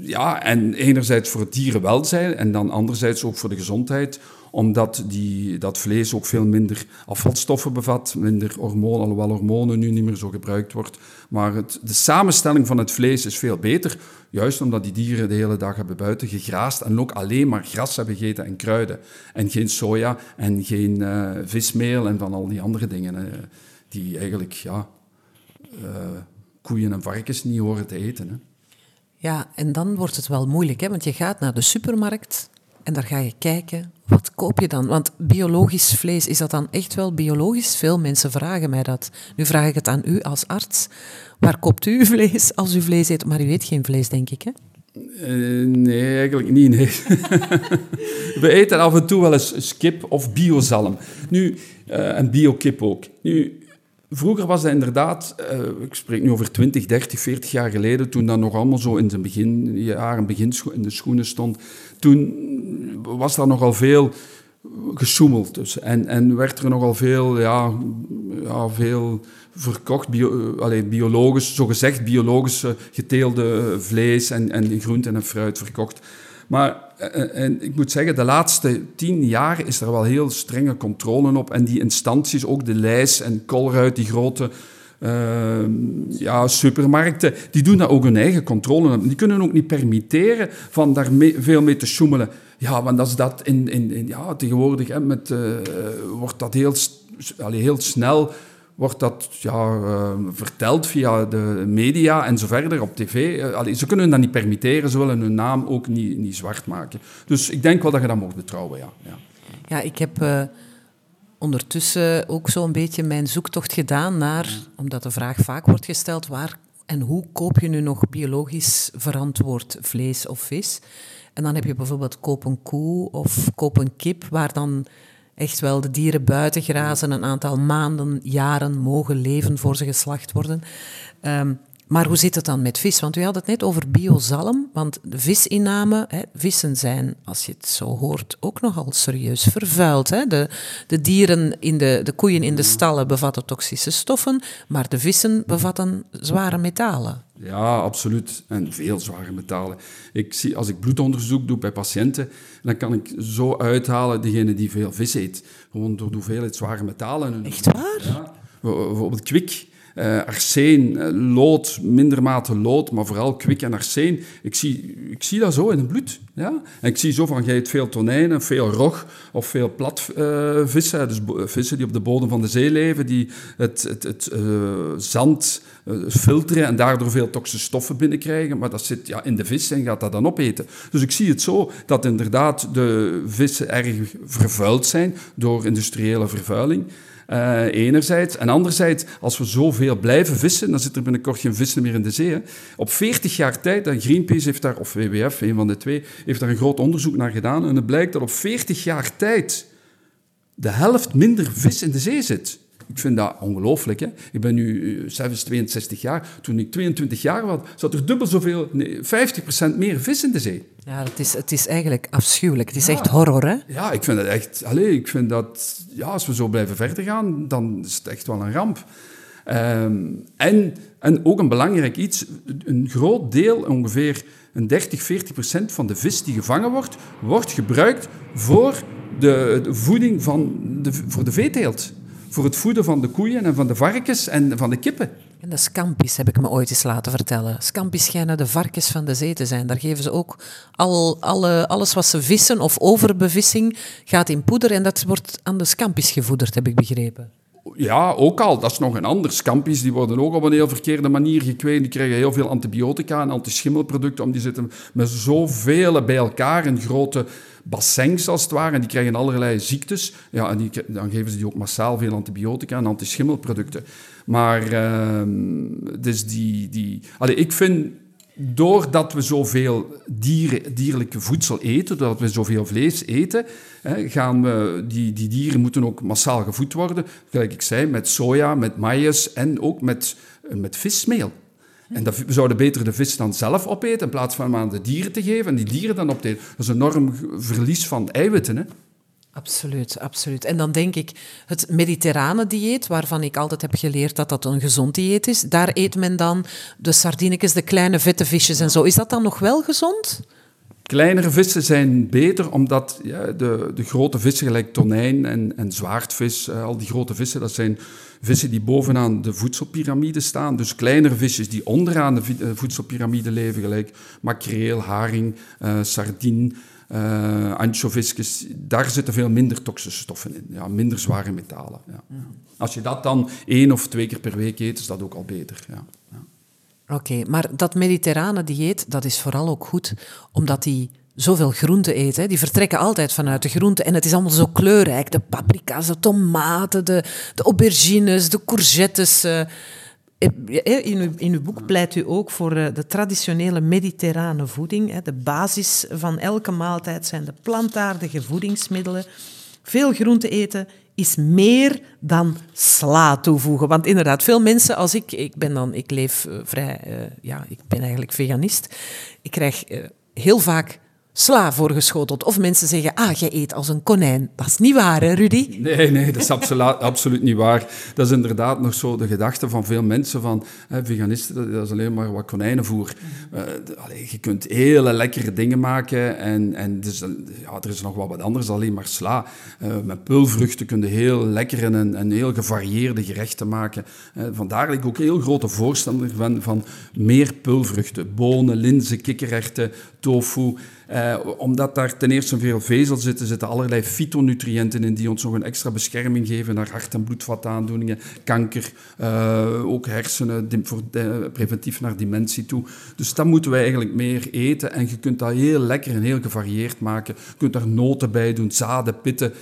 Speaker 3: ja, en enerzijds voor het dierenwelzijn en dan anderzijds ook voor de gezondheid, omdat die, dat vlees ook veel minder afvalstoffen bevat, minder hormonen, alhoewel hormonen nu niet meer zo gebruikt wordt. Maar het, de samenstelling van het vlees is veel beter, juist omdat die dieren de hele dag hebben buiten gegraast en ook alleen maar gras hebben gegeten en kruiden. En geen soja en geen uh, vismeel en van al die andere dingen uh, die eigenlijk, ja... Uh, koeien en varkens niet horen te eten. Hè.
Speaker 2: Ja, en dan wordt het wel moeilijk, hè? want je gaat naar de supermarkt en daar ga je kijken, wat koop je dan? Want biologisch vlees, is dat dan echt wel biologisch? Veel mensen vragen mij dat. Nu vraag ik het aan u als arts. Waar koopt u vlees als u vlees eet? Maar u eet geen vlees, denk ik, hè?
Speaker 3: Uh, nee, eigenlijk niet. Nee. We eten af en toe wel eens kip of biozalm. Nu, uh, en biokip ook. Nu, Vroeger was dat inderdaad, uh, ik spreek nu over 20, 30, 40 jaar geleden, toen dat nog allemaal zo in zijn beginjaren, begin in de schoenen stond, toen was daar nogal veel gesjoemeld. Dus. En, en werd er nogal veel, ja, ja veel verkocht, bio, allez, biologisch, zogezegd biologisch geteelde vlees en, en groenten en fruit verkocht. Maar eh, en ik moet zeggen, de laatste tien jaar is er wel heel strenge controle op. En die instanties, ook de Lijs en Colruyt, die grote uh, ja, supermarkten, die doen daar ook hun eigen controle op. Die kunnen ook niet permitteren van daar veel mee te sjoemelen. Ja, want als dat in, in, ja, tegenwoordig met, uh, wordt dat heel, heel snel wordt dat ja, uh, verteld via de media en zo verder op tv. Uh, ze kunnen dat niet permitteren, ze willen hun naam ook niet, niet zwart maken. Dus ik denk wel dat je dat mag betrouwen, ja. Ja,
Speaker 2: ja ik heb uh, ondertussen ook zo'n beetje mijn zoektocht gedaan naar, omdat de vraag vaak wordt gesteld, waar en hoe koop je nu nog biologisch verantwoord vlees of vis? En dan heb je bijvoorbeeld koop een koe of koop een kip, waar dan echt wel de dieren buiten grazen, een aantal maanden, jaren mogen leven voor ze geslacht worden. Um, maar hoe zit het dan met vis? Want u had het net over biozalm, want de visinname, hè, vissen zijn, als je het zo hoort, ook nogal serieus vervuild. Hè? De, de dieren, in de, de koeien in de stallen bevatten toxische stoffen, maar de vissen bevatten zware metalen.
Speaker 3: Ja, absoluut. En veel zware metalen. Ik zie, als ik bloedonderzoek doe bij patiënten, dan kan ik zo uithalen degene die veel vis eet. Gewoon door de hoeveelheid zware metalen.
Speaker 2: Echt waar?
Speaker 3: Ja. Bijvoorbeeld kwik uh, arsen, uh, lood, minder mate lood, maar vooral kwik en arsen. Ik zie, ik zie dat zo in het bloed. Ja? En ik zie zo van, veel tonijnen, veel rog of veel platvissen, uh, dus vissen die op de bodem van de zee leven, die het, het, het zand filteren en daardoor veel toxische stoffen binnenkrijgen. Maar dat zit ja, in de vis en gaat dat dan opeten. Dus ik zie het zo dat inderdaad de vissen erg vervuild zijn door industriële vervuiling. Uh, enerzijds. En anderzijds, als we zoveel blijven vissen, dan zit er binnenkort geen vissen meer in de zee. Op 40 jaar tijd, en Greenpeace heeft daar, of WWF, een van de twee, heeft daar een groot onderzoek naar gedaan. En het blijkt dat op 40 jaar tijd de helft minder vis in de zee zit. Ik vind dat ongelooflijk. Hè? Ik ben nu zelfs 62 jaar. Toen ik 22 jaar was, zat er dubbel zoveel, nee, 50% meer vis in de zee.
Speaker 2: Ja, het is, het is eigenlijk afschuwelijk. Het is echt horror, hè?
Speaker 3: Ja, ik vind het echt... Allez, ik vind dat... Ja, als we zo blijven verder gaan, dan is het echt wel een ramp. Um, en, en ook een belangrijk iets, een groot deel, ongeveer een 30, 40 procent van de vis die gevangen wordt, wordt gebruikt voor de, de voeding van de, voor de veeteelt voor het voeden van de koeien en van de varkens en van de kippen.
Speaker 2: En de scampi's heb ik me ooit eens laten vertellen. Scampi's schijnen de varkens van de zee te zijn. Daar geven ze ook al, alle, alles wat ze vissen of overbevissing gaat in poeder en dat wordt aan de scampi's gevoederd, heb ik begrepen.
Speaker 3: Ja, ook al. Dat is nog een ander. Scampi's die worden ook op een heel verkeerde manier gekweekt. Die krijgen heel veel antibiotica en antischimmelproducten. Om die zitten met zoveel bij elkaar in grote bassins als het ware. En die krijgen allerlei ziektes. Ja, en die, dan geven ze die ook massaal veel antibiotica en antischimmelproducten. Maar uh, dus die... die allez, ik vind doordat we zoveel dieren, dierlijke voedsel eten, doordat we zoveel vlees eten, hè, gaan we, die, die dieren moeten ook massaal gevoed worden. Gelijk ik zei, met soja, met maïs en ook met, met vismeel. En we zouden beter de vis dan zelf opeten in plaats van hem aan de dieren te geven en die dieren dan opeten. Dat is een enorm verlies van eiwitten. Hè?
Speaker 2: Absoluut, absoluut. En dan denk ik, het mediterrane dieet, waarvan ik altijd heb geleerd dat dat een gezond dieet is, daar eet men dan de sardinekes, de kleine vette visjes en zo. Is dat dan nog wel gezond?
Speaker 3: Kleinere vissen zijn beter, omdat de, de grote vissen, gelijk tonijn en, en zwaardvis, uh, al die grote vissen, dat zijn vissen die bovenaan de voedselpiramide staan. Dus kleinere visjes die onderaan de eh, voedselpiramide leven, gelijk makreel, haring, uh, sardine, uh, daar zitten veel minder toxische stoffen in. Ja, minder zware metalen. Ja. Als je dat dan één of twee keer per week eet, is dat ook al beter. Ja. ja.
Speaker 2: Oké, maar dat mediterrane dieet, dat is vooral ook goed, omdat die zoveel groenten eten. Die vertrekken altijd vanuit de groenten. En het is allemaal zo kleurrijk. De paprika's, de tomaten, de, de aubergines, de courgettes... Uh, in uw, in uw boek pleit u ook voor eh, de traditionele mediterrane voeding. De basis van elke maaltijd zijn de plantaardige voedingsmiddelen. Veel groente eten is meer dan sla toevoegen. Want inderdaad, veel mensen, als ik, ik ben dan, ik leef uh, vrij, ja, ik ben eigenlijk veganist. Ik krijg heel vaak sla voorgeschoteld. Of mensen zeggen, ah, jij eet als een konijn. Dat is niet waar, hè, Rudy?
Speaker 3: Nee, nee, dat is absoluut, absoluut niet waar. Dat is inderdaad nog zo de gedachte van veel mensen van hè, veganisten, dat is alleen maar wat konijnenvoer. Uh, allee, je kunt hele lekkere dingen maken en, en dus, ja, er is nog wel wat anders dan alleen maar sla. Uh, met pulvruchten kun je heel lekkere en, en heel gevarieerde gerechten maken. Uh, vandaar dat ik ook heel grote voorstander ben van meer pulvruchten. Bonen, linzen, kikkererwten, tofu... Uh, omdat daar ten eerste veel vezel zitten, zitten allerlei fytonutriënten in die ons nog een extra bescherming geven naar hart- en bloedvataandoeningen, kanker, uh, ook hersenen, voor de, preventief naar dementie toe. Dus dat moeten wij eigenlijk meer eten en je kunt dat heel lekker en heel gevarieerd maken. Je kunt daar noten bij doen, zaden, pitten.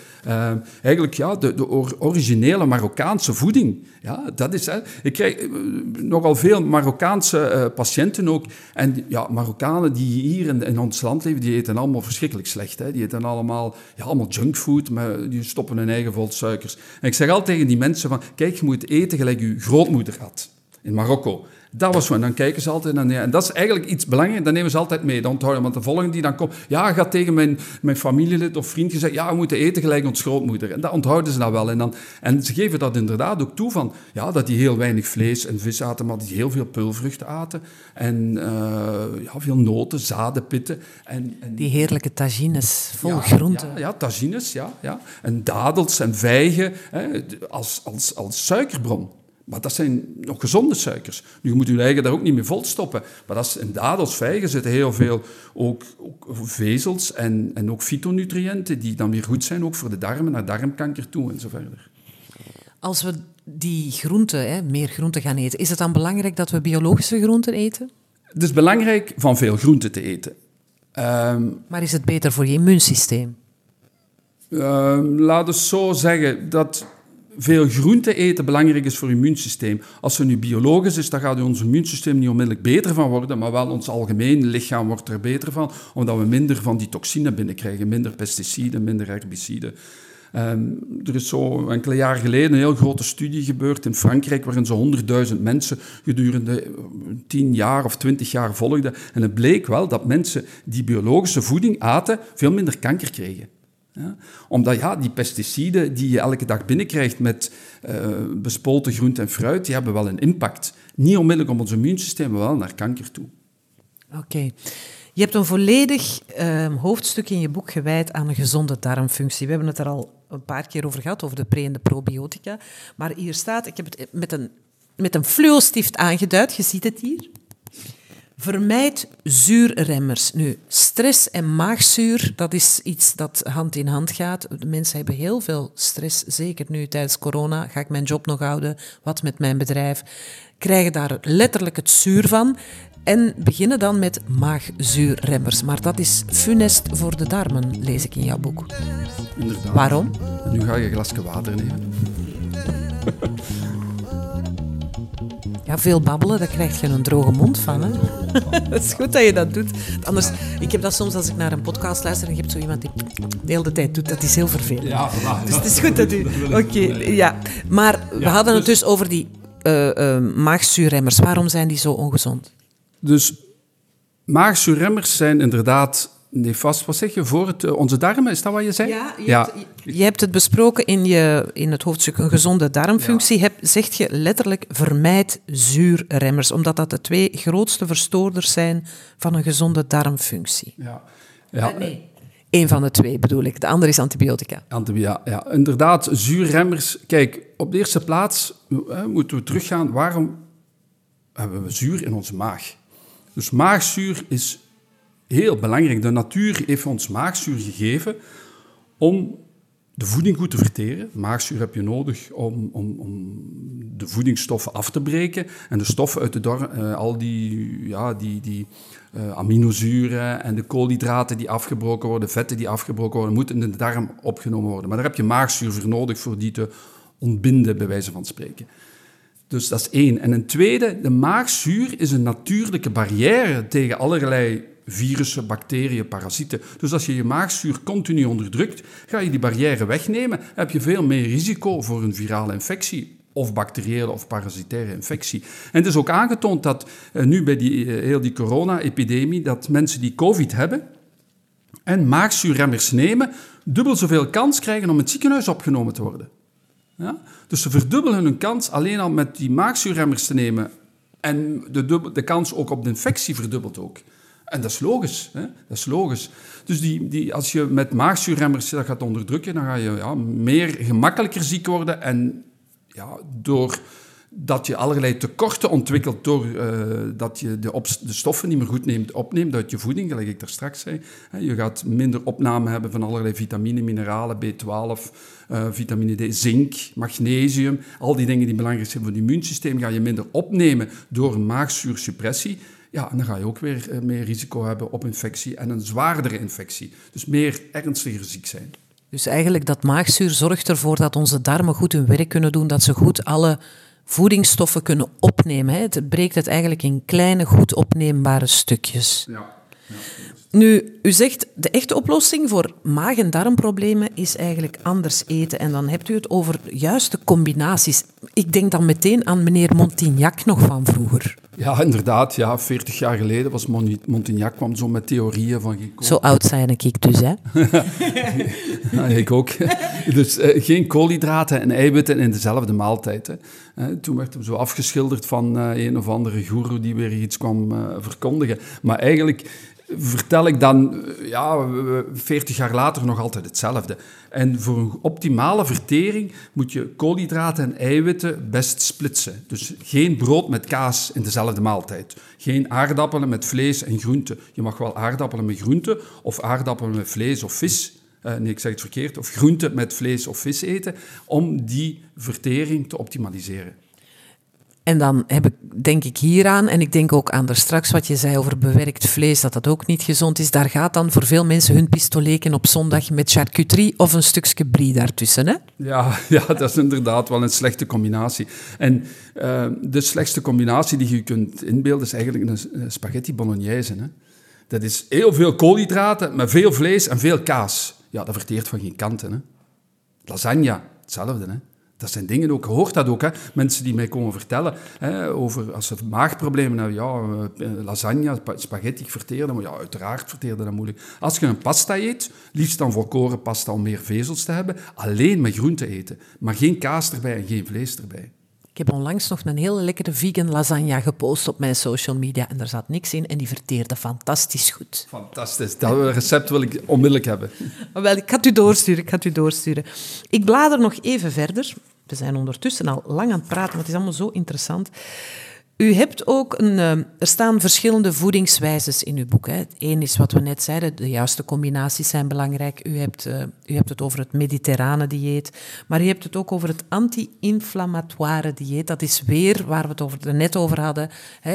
Speaker 3: Eigenlijk ja, de, originele Marokkaanse voeding. Ja, dat is. Ik krijg nogal veel Marokkaanse patiënten ook. En ja, Marokkanen die hier in ons land leven, die eten allemaal verschrikkelijk slecht. Hè. Die eten allemaal, ja, allemaal junkfood, maar die stoppen hun eigen vol suikers. En ik zeg altijd tegen die mensen van, kijk, je moet eten gelijk je grootmoeder had in Marokko. Dat was zo. En dan kijken ze altijd naar En dat is eigenlijk iets belangrijks. Dat nemen ze altijd mee. Dan onthouden. Want de volgende die dan komt... Ja, gaat tegen mijn, mijn familielid of vriend gezegd... Ja, we moeten eten gelijk ons grootmoeder. En dat onthouden ze dan wel. En, dan, en ze geven dat inderdaad ook toe van... Ja, dat die heel weinig vlees en vis aten, maar die heel veel pulvruchten aten. En uh, ja, veel noten, zaden, pitten. En, en
Speaker 2: die heerlijke tagines, vol ja, groenten.
Speaker 3: Ja, ja, tagines, ja, ja. En dadels en vijgen hè, als, als, als suikerbron. Maar dat zijn nog gezonde suikers. Nu moet je eigen daar ook niet mee volstoppen. Maar dat is, in dadels, vijgen zitten heel veel ook, ook, vezels en, en ook fytonutriënten die dan weer goed zijn ook voor de darmen, naar darmkanker toe en zo verder.
Speaker 2: Als we die groenten, hè, meer groenten gaan eten, is het dan belangrijk dat we biologische groenten eten?
Speaker 3: Het is belangrijk van veel groenten te eten. Um,
Speaker 2: maar is het beter voor je immuunsysteem?
Speaker 3: Um, laat het zo zeggen dat veel groente eten belangrijk is voor je immuunsysteem. Als het nu biologisch is, dan gaat ons immuunsysteem niet onmiddellijk beter van worden, maar wel ons algemeen lichaam wordt er beter van, omdat we minder van die toxine binnenkrijgen, minder pesticiden, minder herbiciden. Um, er is zo enkele jaar geleden een heel grote studie gebeurd in Frankrijk, waarin ze 100.000 mensen gedurende 10 jaar of 20 jaar volgden. En het bleek wel dat mensen die biologische voeding aten, veel minder kanker kregen. Ja? Omdat ja, die pesticiden die je elke dag binnenkrijgt met uh, bespoten groente en fruit, die hebben wel een impact. Niet onmiddellijk op ons immuunsysteem, maar wel naar kanker toe.
Speaker 2: Oké. Je hebt een volledig uh, hoofdstuk in je boek gewijd aan een gezonde darmfunctie. We hebben het er al een paar keer over gehad, over de pre- en de probiotica. Maar hier staat, ik heb het met een, met een fluostift aangeduid, je ziet het hier. Vermijd zuurremmers. Nu, stress en maagzuur, dat is iets dat hand in hand gaat. De mensen hebben heel veel stress, zeker nu tijdens corona. Ga ik mijn job nog houden? Wat met mijn bedrijf? Krijgen daar letterlijk het zuur van. En beginnen dan met maagzuurremmers. Maar dat is funest voor de darmen, lees ik in jouw boek.
Speaker 3: Inderdaad.
Speaker 2: Waarom?
Speaker 3: Nu ga je een glasje water nemen.
Speaker 2: Ja, veel babbelen, daar krijg je een droge mond van. Hè? Het is goed dat je dat doet. Anders, ik heb dat soms als ik naar een podcast luister en je hebt zo iemand die de hele tijd doet. Dat is heel vervelend.
Speaker 3: Ja, voilà.
Speaker 2: Dus het is goed dat u... Oké, ja. Maar we
Speaker 3: Ja,
Speaker 2: hadden het
Speaker 3: dus-
Speaker 2: dus over die eh, maagzuurremmers. Waarom zijn die zo ongezond?
Speaker 3: Dus maagzuurremmers zijn inderdaad nefast. Wat zeg je voor het, eh, onze darmen? Is dat wat je zei?
Speaker 2: je, Hebt, je hebt het besproken in, je, in het hoofdstuk een gezonde darmfunctie. Heb, zegt je letterlijk vermijd zuurremmers, omdat dat de twee grootste verstoorders zijn van een gezonde darmfunctie.
Speaker 3: ja. ja.
Speaker 2: nee. Eén van de twee bedoel ik. De andere is antibiotica.
Speaker 3: Antibi- Ja, ja, inderdaad, zuurremmers. Kijk, op de eerste plaats eh, moeten we teruggaan. Waarom hebben we zuur in onze maag? Dus maagzuur is heel belangrijk. De natuur heeft ons maagzuur gegeven om de voeding goed te verteren. Maagzuur heb je nodig om, om, om de voedingsstoffen af te breken. En de stoffen uit de darm, eh, al die, ja, die, die eh, aminozuren en de koolhydraten die afgebroken worden, vetten die afgebroken worden, moeten in de darm opgenomen worden. Maar daar heb je maagzuur voor nodig voor die te ontbinden, bij wijze van spreken. Dus dat is één. En een tweede, de maagzuur is een natuurlijke barrière tegen allerlei virussen, bacteriën, parasieten. Dus als je je maagzuur continu onderdrukt, ga je die barrière wegnemen, heb je veel meer risico voor een virale infectie of bacteriële of parasitaire infectie. En het is ook aangetoond dat eh, nu bij die, eh, heel die corona-epidemie, dat mensen die COVID hebben en maagzuurremmers nemen, dubbel zoveel kans krijgen om in het ziekenhuis opgenomen te worden. Ja? Dus ze verdubbelen hun kans alleen al met die maagzuurremmers te nemen. En de, de kans ook op de infectie verdubbelt ook. En dat is logisch. Hè? Dat is logisch. Dus die, die, als je met maagzuurremmers dat gaat onderdrukken, dan ga je ja, meer gemakkelijker ziek worden. En ja, door dat je allerlei tekorten ontwikkelt doordat dat je de, de stoffen niet meer goed neemt, opneemt uit je voeding, gelijk ik daar straks zei. Je gaat minder opname hebben van allerlei vitamine, mineralen, B12, eh, vitamine D, zink, magnesium. Al die dingen die belangrijk zijn voor het immuunsysteem ga je minder opnemen door maagzuursuppressie. Ja, en dan ga je ook weer eh, meer risico hebben op infectie en een zwaardere infectie. Dus meer ernstiger ziek zijn.
Speaker 2: Dus eigenlijk dat maagzuur zorgt ervoor dat onze darmen goed hun werk kunnen doen, dat ze goed alle voedingsstoffen kunnen opnemen. Hè. Het breekt het eigenlijk in kleine, goed opneembare stukjes.
Speaker 3: Ja.
Speaker 2: Nu, u zegt de echte oplossing voor maag- en darmproblemen is eigenlijk anders eten. En dan hebt u het over juiste combinaties. Ik denk dan meteen aan meneer Montignac nog van vroeger.
Speaker 3: Ja, inderdaad. Ja, 40 jaar geleden was Mon- Montignac kwam zo met theorieën van
Speaker 2: Zo oud zijn ik dus, hè?
Speaker 3: Ja, ik ook. dus eh, geen koolhydraten en eiwitten in dezelfde maaltijd. Hè. Eh, toen werd hem zo afgeschilderd van eh, een of andere goeroe die weer iets kwam verkondigen. Maar eigenlijk vertel ik dan, ja, 40 jaar later nog altijd hetzelfde. En voor een optimale vertering moet je koolhydraten en eiwitten best splitsen. Dus geen brood met kaas in dezelfde maaltijd. Geen aardappelen met vlees en groenten. Je mag wel aardappelen met groenten of aardappelen met vlees of vis. Eh, nee, ik zeg het verkeerd. Of groenten met vlees of vis eten. Om die vertering te optimaliseren.
Speaker 2: En dan heb ik, denk ik hieraan, en ik denk ook aan daar straks wat je zei over bewerkt vlees, dat dat ook niet gezond is. Daar gaat dan voor veel mensen hun pistoleken op zondag met charcuterie of een stukje brie daartussen. Hè?
Speaker 3: Ja, ja, dat is inderdaad wel een slechte combinatie. En eh, de slechtste combinatie die je kunt inbeelden is eigenlijk een, spaghetti bolognese. Hè? Dat is heel veel koolhydraten met veel vlees en veel kaas. Ja, dat verteert van geen kanten. Hè? Lasagne, hetzelfde. Hè? Dat zijn dingen ook, hoort dat ook, hè? mensen die mij komen vertellen hè, over als ze maagproblemen hebben. Ja, eh, lasagne, spa- spaghetti, maar ja, uiteraard verteerde dat moeilijk. Als je een pasta eet, liefst dan volkoren pasta om meer vezels te hebben, alleen met groente eten, maar geen kaas erbij en geen vlees erbij.
Speaker 2: Ik heb onlangs nog een hele lekkere vegan lasagne gepost op mijn social media en daar zat niks in en die verteerde fantastisch goed.
Speaker 3: Fantastisch, dat recept wil ik onmiddellijk hebben.
Speaker 2: Wel, ik ga het u doorsturen, ik ga het u doorsturen. Ik blader nog even verder. We zijn ondertussen al lang aan het praten, maar het is allemaal zo interessant. U hebt ook een... eh, er staan verschillende voedingswijzes in uw boek. Eén is wat we net zeiden, de juiste combinaties zijn belangrijk. U hebt, eh, u hebt het over het mediterrane dieet, maar u hebt het ook over het anti-inflammatoire dieet. Dat is weer waar we het over, net over hadden.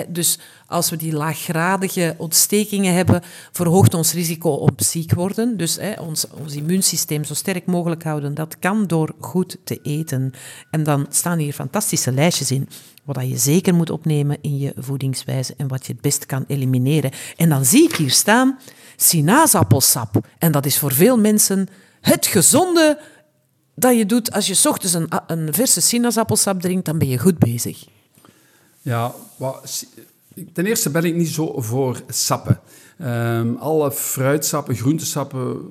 Speaker 2: Dus als we die laaggradige ontstekingen hebben, verhoogt ons risico op ziek worden. Dus ons, ons immuunsysteem zo sterk mogelijk houden, dat kan door goed te eten. En dan staan hier fantastische lijstjes in. Wat je zeker moet opnemen in je voedingswijze en wat je het best kan elimineren. En dan zie ik hier staan sinaasappelsap. En dat is voor veel mensen het gezonde dat je doet. Als je ochtends een, een verse sinaasappelsap drinkt, dan ben je goed bezig.
Speaker 3: Ja, ten eerste ben ik niet zo voor sappen. Ehm, alle fruitsappen, groentesappen,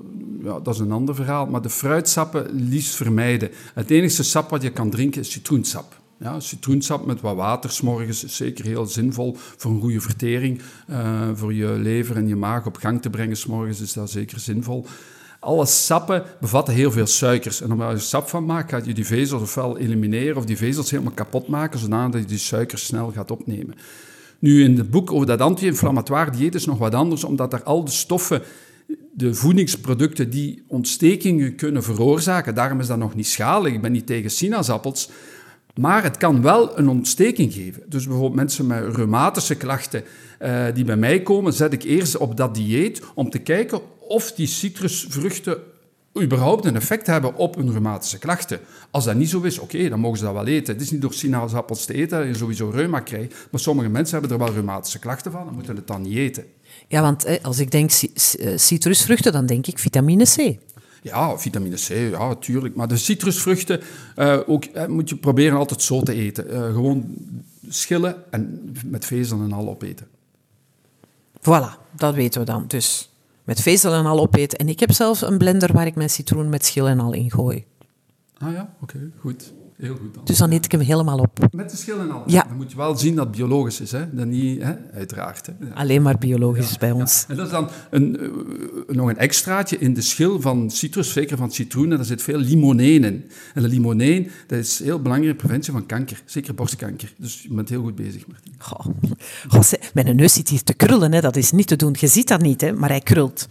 Speaker 3: ja, dat is een ander verhaal. Maar de fruitsappen liefst vermijden. Het enige sap wat je kan drinken is citroensap. Ja, citroensap met wat water 's morgens is zeker heel zinvol voor een goede vertering. Eh, voor je lever en je maag op gang te brengen 's is dat zeker zinvol. Alle sappen bevatten heel veel suikers. En omdat je sap van maakt, gaat je die vezels ofwel elimineren of die vezels helemaal kapot maken, zodat je die suikers snel gaat opnemen. Nu, in het boek over dat anti-inflammatoire dieet is nog wat anders, omdat daar al de stoffen, de voedingsproducten die ontstekingen kunnen veroorzaken, daarom is dat nog niet schadelijk. Ik ben niet tegen sinaasappels, maar het kan wel een ontsteking geven. Dus bijvoorbeeld mensen met reumatische klachten eh, die bij mij komen, zet ik eerst op dat dieet om te kijken of die citrusvruchten überhaupt een effect hebben op hun reumatische klachten. Als dat niet zo is, oké, dan mogen ze dat wel eten. Het is niet door sinaasappels te eten dat je sowieso reuma krijgt, maar sommige mensen hebben er wel reumatische klachten van en moeten het dan niet eten.
Speaker 2: Ja, want als ik denk eh, citrusvruchten, dan denk ik vitamine C.
Speaker 3: Ja, vitamine C, ja, tuurlijk. Maar de citrusvruchten eh, ook, eh, moet je proberen altijd zo te eten. Eh, gewoon schillen en met vezel en al opeten.
Speaker 2: Voilà, dat weten we dan. Dus met vezel en al opeten. En ik heb zelfs een blender waar ik mijn citroen met schil en al in gooi.
Speaker 3: Ah ja, oké, goed. Heel goed dan.
Speaker 2: Dus dan eet ik hem helemaal op.
Speaker 3: Met de schil en al.
Speaker 2: Ja.
Speaker 3: Dan moet je wel zien dat het biologisch is, hè. Dat niet, hè? Uiteraard, hè. Ja.
Speaker 2: Alleen maar biologisch bij ons.
Speaker 3: En dat is dan een, eh, nog een extraatje in de schil van citrus, zeker van citroen. En daar zit veel limoneen in. En de limoneen, dat is heel belangrijke preventie van kanker. Zeker borstkanker. Dus je bent heel goed bezig, Martin.
Speaker 2: Goh. Mijn neus zit hier te krullen, hè. dat is niet te doen. Je ziet dat niet, hè, maar hij krult.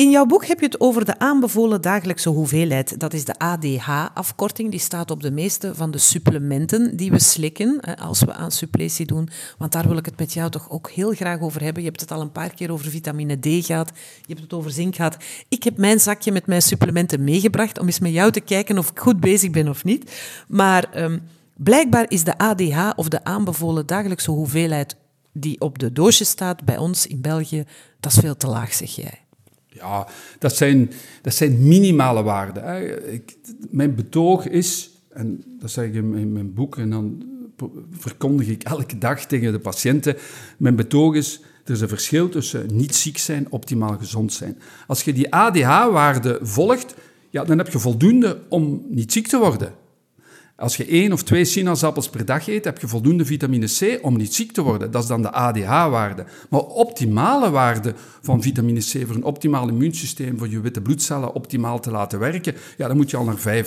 Speaker 2: In jouw boek heb je het over de aanbevolen dagelijkse hoeveelheid. Dat is de ADH-afkorting. Die staat op de meeste van de supplementen die we slikken als we aan suppletie doen. Want daar wil ik het met jou toch ook heel graag over hebben. Je hebt het al een paar keer over vitamine D gehad. Je hebt het over zink gehad. Ik heb mijn zakje met mijn supplementen meegebracht om eens met jou te kijken of ik goed bezig ben of niet. Maar ehm, blijkbaar is de ADH of de aanbevolen dagelijkse hoeveelheid die op de doosje staat bij ons in België, dat is veel te laag, zeg jij.
Speaker 3: Ja, dat zijn, dat zijn minimale waarden. Ik, mijn betoog is, en dat zeg ik in, in mijn boek, en dan verkondig ik elke dag tegen de patiënten, mijn betoog is, er is een verschil tussen niet ziek zijn, optimaal gezond zijn. Als je die ADH-waarde volgt, ja, dan heb je voldoende om niet ziek te worden. Als je één of twee sinaasappels per dag eet, heb je voldoende vitamine C om niet ziek te worden. Dat is dan de ADH-waarde. Maar optimale waarde van vitamine C voor een optimaal immuunsysteem, voor je witte bloedcellen optimaal te laten werken, ja, dan moet je al naar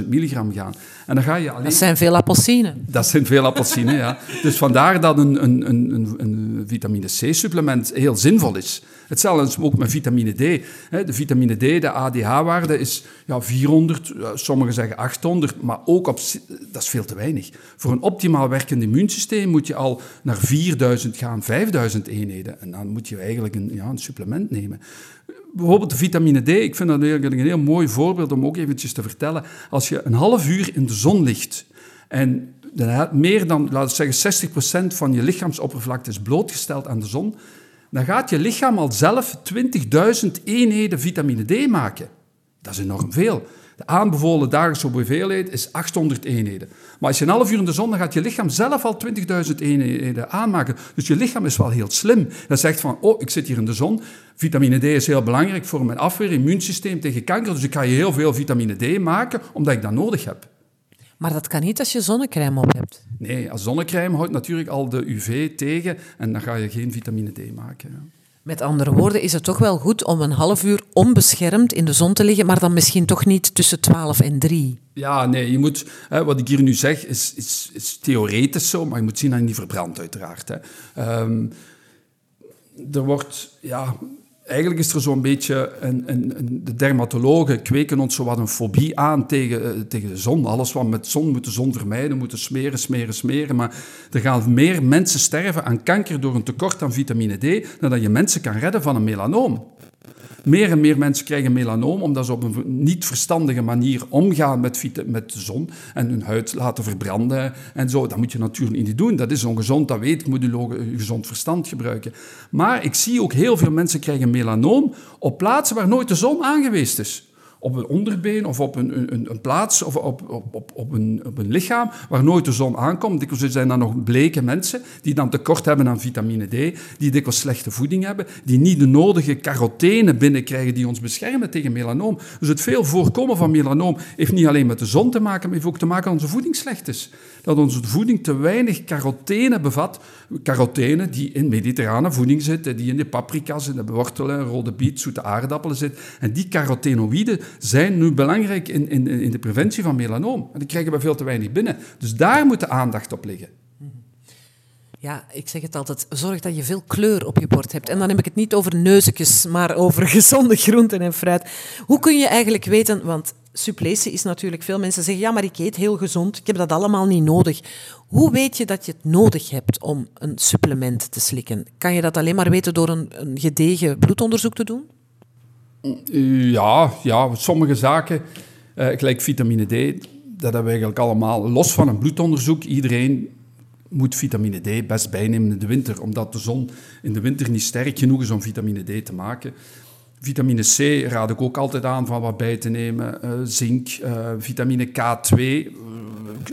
Speaker 3: 500.000 milligram gaan. En dan ga je alleen...
Speaker 2: Dat zijn veel appelsinen.
Speaker 3: Dat zijn veel appelsine, ja. Dus vandaar dat een, een, een, een vitamine C-supplement heel zinvol is. Hetzelfde ook met vitamine D. De vitamine D, de ADH-waarde, is ja, 400, ja, sommigen zeggen 800, maar ook op, dat is veel te weinig. Voor een optimaal werkend immuunsysteem moet je al naar 4000 gaan, 5000 eenheden. En dan moet je eigenlijk een, ja, een supplement nemen. Bijvoorbeeld de vitamine D, ik vind dat eigenlijk een heel mooi voorbeeld om ook eventjes te vertellen. Als je een half uur in de zon ligt en meer dan, laten we zeggen, 60% van je lichaamsoppervlakte is blootgesteld aan de zon, dan gaat je lichaam al zelf 20.000 eenheden vitamine D maken. Dat is enorm veel. De aanbevolen dagelijkse hoeveelheid is 800 eenheden. Maar als je een half uur in de zon, dan gaat je lichaam zelf al 20.000 eenheden aanmaken. Dus je lichaam is wel heel slim. Dat zegt van, oh, ik zit hier in de zon. Vitamine D is heel belangrijk voor mijn afweer, immuunsysteem tegen kanker. Dus ik ga je heel veel vitamine D maken, omdat ik dat nodig heb.
Speaker 2: Maar dat kan niet als je zonnecrème op hebt.
Speaker 3: Nee, als zonnecrème houdt natuurlijk al de UV tegen en dan ga je geen vitamine D maken. ja.
Speaker 2: Met andere woorden is het toch wel goed om een half uur onbeschermd in de zon te liggen, maar dan misschien toch niet tussen 12 en 3.
Speaker 3: Ja, nee, je moet, hè, wat ik hier nu zeg is, is, is theoretisch zo, maar je moet zien dat je niet verbrandt, uiteraard. Hè. Ehm, er wordt, ja, eigenlijk is er zo'n beetje, een, een, een- de dermatologen kweken ons zo wat een fobie aan tegen, eh, tegen de zon. Alles wat met zon moet de zon vermijden, moeten smeren, smeren, smeren. Maar er gaan meer mensen sterven aan kanker door een tekort aan vitamine D, dan dat je mensen kan redden van een melanoom. Meer en meer mensen krijgen melanoom omdat ze op een niet verstandige manier omgaan met, met de zon en hun huid laten verbranden en zo. Dat moet je natuurlijk niet doen. Dat is ongezond, dat weet je. moet je gezond verstand gebruiken. Maar ik zie ook heel veel mensen krijgen melanoom op plaatsen waar nooit de zon aangeweest is op een onderbeen of op een, een, een plaats of op, op, op, op, een, op een lichaam waar nooit de zon aankomt. Dikwijls zijn dat nog bleke mensen die dan tekort hebben aan vitamine D, die dikwijls slechte voeding hebben, die niet de nodige carotene binnenkrijgen die ons beschermen tegen melanoom. Dus het veel voorkomen van melanoom heeft niet alleen met de zon te maken, maar heeft ook te maken dat onze voeding slecht is. Dat onze voeding te weinig carotene bevat. Carotene die in mediterrane voeding zitten, die in de paprika's, in de wortelen, rode biet, zoete aardappelen zit. En die carotenoïden zijn nu belangrijk in, in, in de preventie van melanoom. En die krijgen we veel te weinig binnen. Dus daar moet de aandacht op liggen.
Speaker 2: Ja, ik zeg het altijd, zorg dat je veel kleur op je bord hebt. En dan heb ik het niet over neuzekjes, maar over gezonde groenten en fruit. Hoe kun je eigenlijk weten, want suppletie is natuurlijk, veel mensen zeggen, ja, maar ik eet heel gezond, ik heb dat allemaal niet nodig. Hoe weet je dat je het nodig hebt om een supplement te slikken? Kan je dat alleen maar weten door een, een gedegen bloedonderzoek te doen?
Speaker 3: Ja, ja sommige zaken, eh, gelijk vitamine D, dat hebben we eigenlijk allemaal los van een bloedonderzoek. Iedereen moet vitamine D best bijnemen in de winter, omdat de zon in de winter niet sterk genoeg is om vitamine D te maken. Vitamine C raad ik ook altijd aan van wat bij te nemen. Uh, zink, uh, vitamine K2 uh,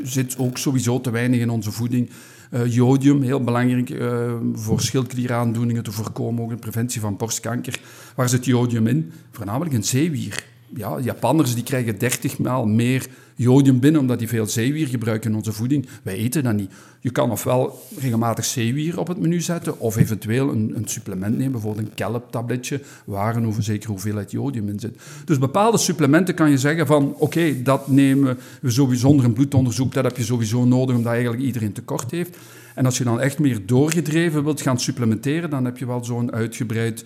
Speaker 3: zit ook sowieso te weinig in onze voeding. Uh, jodium, heel belangrijk uh, voor schildklieraandoeningen te voorkomen, ook preventie van borstkanker. Waar zit jodium in? Voornamelijk in zeewier. Ja, Japanners die krijgen 30 maal meer jodium binnen omdat die veel zeewier gebruiken in onze voeding. Wij eten dat niet. Je kan ofwel regelmatig zeewier op het menu zetten of eventueel een, een supplement nemen, bijvoorbeeld een kelptabletje waar een zeker hoeveelheid jodium in zit. Dus bepaalde supplementen kan je zeggen van oké, dat nemen we sowieso zonder een bloedonderzoek, dat heb je sowieso nodig omdat eigenlijk iedereen tekort heeft. En als je dan echt meer doorgedreven wilt gaan supplementeren, dan heb je wel zo'n uitgebreid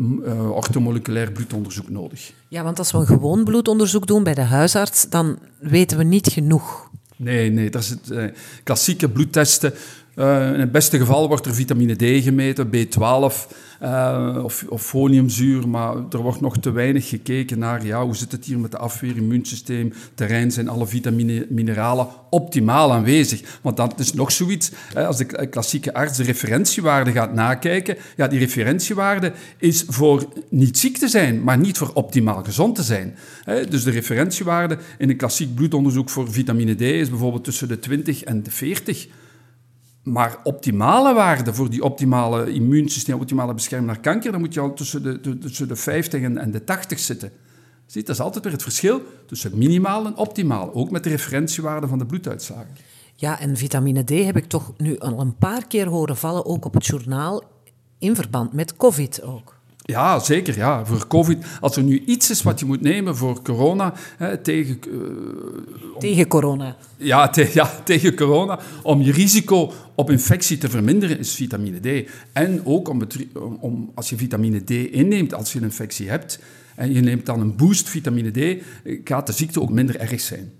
Speaker 3: uh, orthomoleculair bloedonderzoek nodig.
Speaker 2: Ja, want als we een gewoon bloedonderzoek doen bij de huisarts, dan weten we niet genoeg.
Speaker 3: Nee, nee, dat is het uh, klassieke bloedtesten. Uh, in het beste geval wordt er vitamine D gemeten, B12 uh, of, of, foliumzuur, maar er wordt nog te weinig gekeken naar ja, hoe zit het hier met de afweer, immuunsysteem, terrein, zijn alle vitamine, mineralen optimaal aanwezig. Want dat is nog zoiets, hè, als de klassieke arts de referentiewaarde gaat nakijken, ja, die referentiewaarde is voor niet ziek te zijn, maar niet voor optimaal gezond te zijn. Hè, dus de referentiewaarde in een klassiek bloedonderzoek voor vitamine D is bijvoorbeeld tussen de 20 en de 40. Maar optimale waarde voor die optimale immuunsysteem, optimale bescherming naar kanker, dan moet je al tussen de, tussen de 50 en, en de 80 zitten. Ziet, dat is altijd weer het verschil tussen minimaal en optimaal, ook met de referentiewaarde van de bloeduitslagen.
Speaker 2: Ja, en vitamine D heb ik toch nu al een paar keer horen vallen, ook op het journaal, in verband met COVID ook.
Speaker 3: Ja, zeker. Ja. Voor COVID, als er nu iets is wat je moet nemen voor corona, hè, tegen... Uh,
Speaker 2: om, tegen corona.
Speaker 3: Ja, te, ja, tegen corona. Om je risico op infectie te verminderen, is vitamine D. En ook om, het, om als je vitamine D inneemt als je een infectie hebt, en je neemt dan een boost vitamine D, gaat de ziekte ook minder erg zijn.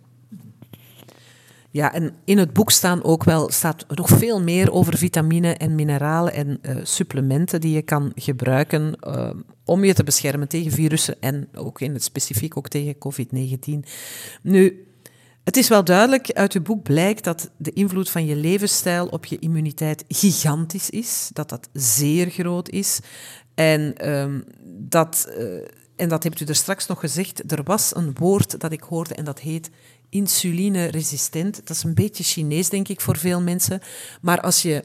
Speaker 2: Ja, en in het boek staan ook wel, staat nog veel meer over vitamine en mineralen en uh, supplementen die je kan gebruiken uh, om je te beschermen tegen virussen en ook in het specifiek ook tegen COVID-19. Nu, het is wel duidelijk, uit uw boek blijkt dat de invloed van je levensstijl op je immuniteit gigantisch is, dat dat zeer groot is en um, dat... Uh, en dat hebt u er straks nog gezegd, er was een woord dat ik hoorde en dat heet insulineresistent. Dat is een beetje Chinees, denk ik, voor veel mensen. Maar als je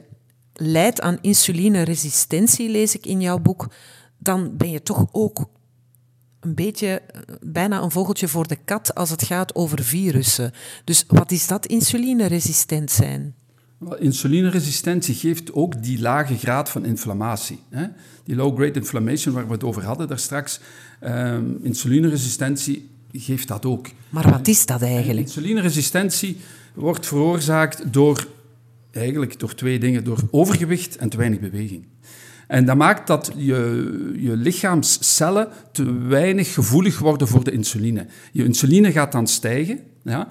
Speaker 2: lijdt aan insulineresistentie, lees ik in jouw boek, dan ben je toch ook een beetje bijna een vogeltje voor de kat als het gaat over virussen. Dus wat is dat insulineresistent zijn?
Speaker 3: Insulineresistentie geeft ook die lage graad van inflammatie. Hè? Die low-grade inflammation waar we het over hadden daar straks. Um, insulineresistentie geeft dat ook.
Speaker 2: Maar wat is dat eigenlijk?
Speaker 3: Insulineresistentie wordt veroorzaakt door, eigenlijk door twee dingen. Door overgewicht en te weinig beweging. En dat maakt dat je, je lichaamscellen te weinig gevoelig worden voor de insuline. Je insuline gaat dan stijgen. Ja?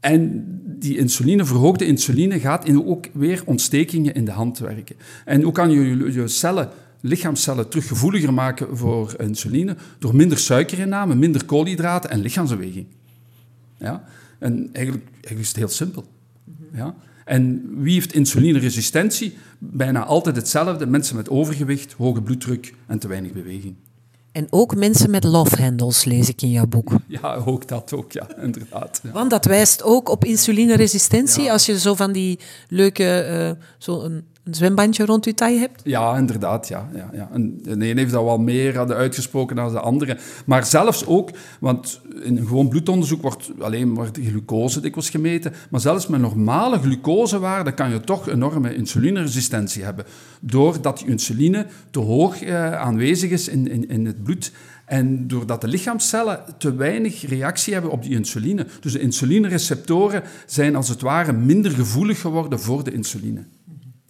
Speaker 3: En die insuline, verhoogde insuline, gaat in ook weer ontstekingen in de hand werken. En hoe kan je je cellen lichaamcellen terug gevoeliger maken voor insuline door minder suikerinname, minder koolhydraten en lichaamsbeweging. Ja? En eigenlijk, eigenlijk is het heel simpel. Ja? En wie heeft insulineresistentie? Bijna altijd hetzelfde. Mensen met overgewicht, hoge bloeddruk en te weinig beweging.
Speaker 2: En ook mensen met love handles lees ik in jouw boek.
Speaker 3: Ja, ook dat ook, ja, inderdaad. Ja.
Speaker 2: Want dat wijst ook op insulineresistentie. Als je zo van die leuke, eh, zo een, een zwembandje rond je taille hebt.
Speaker 3: Ja, inderdaad. Ja, ja, ja. En de een heeft dat wel meer uitgesproken dan de andere. Maar zelfs ook, want in een gewoon bloedonderzoek wordt alleen de glucose dikwijls gemeten. Maar zelfs met normale glucosewaarden kan je toch enorme insulineresistentie hebben. Doordat je insuline te hoog eh, aanwezig is in, in, in het bloed. En doordat de lichaamcellen te weinig reactie hebben op die insuline. Dus de insulinereceptoren zijn als het ware minder gevoelig geworden voor de insuline.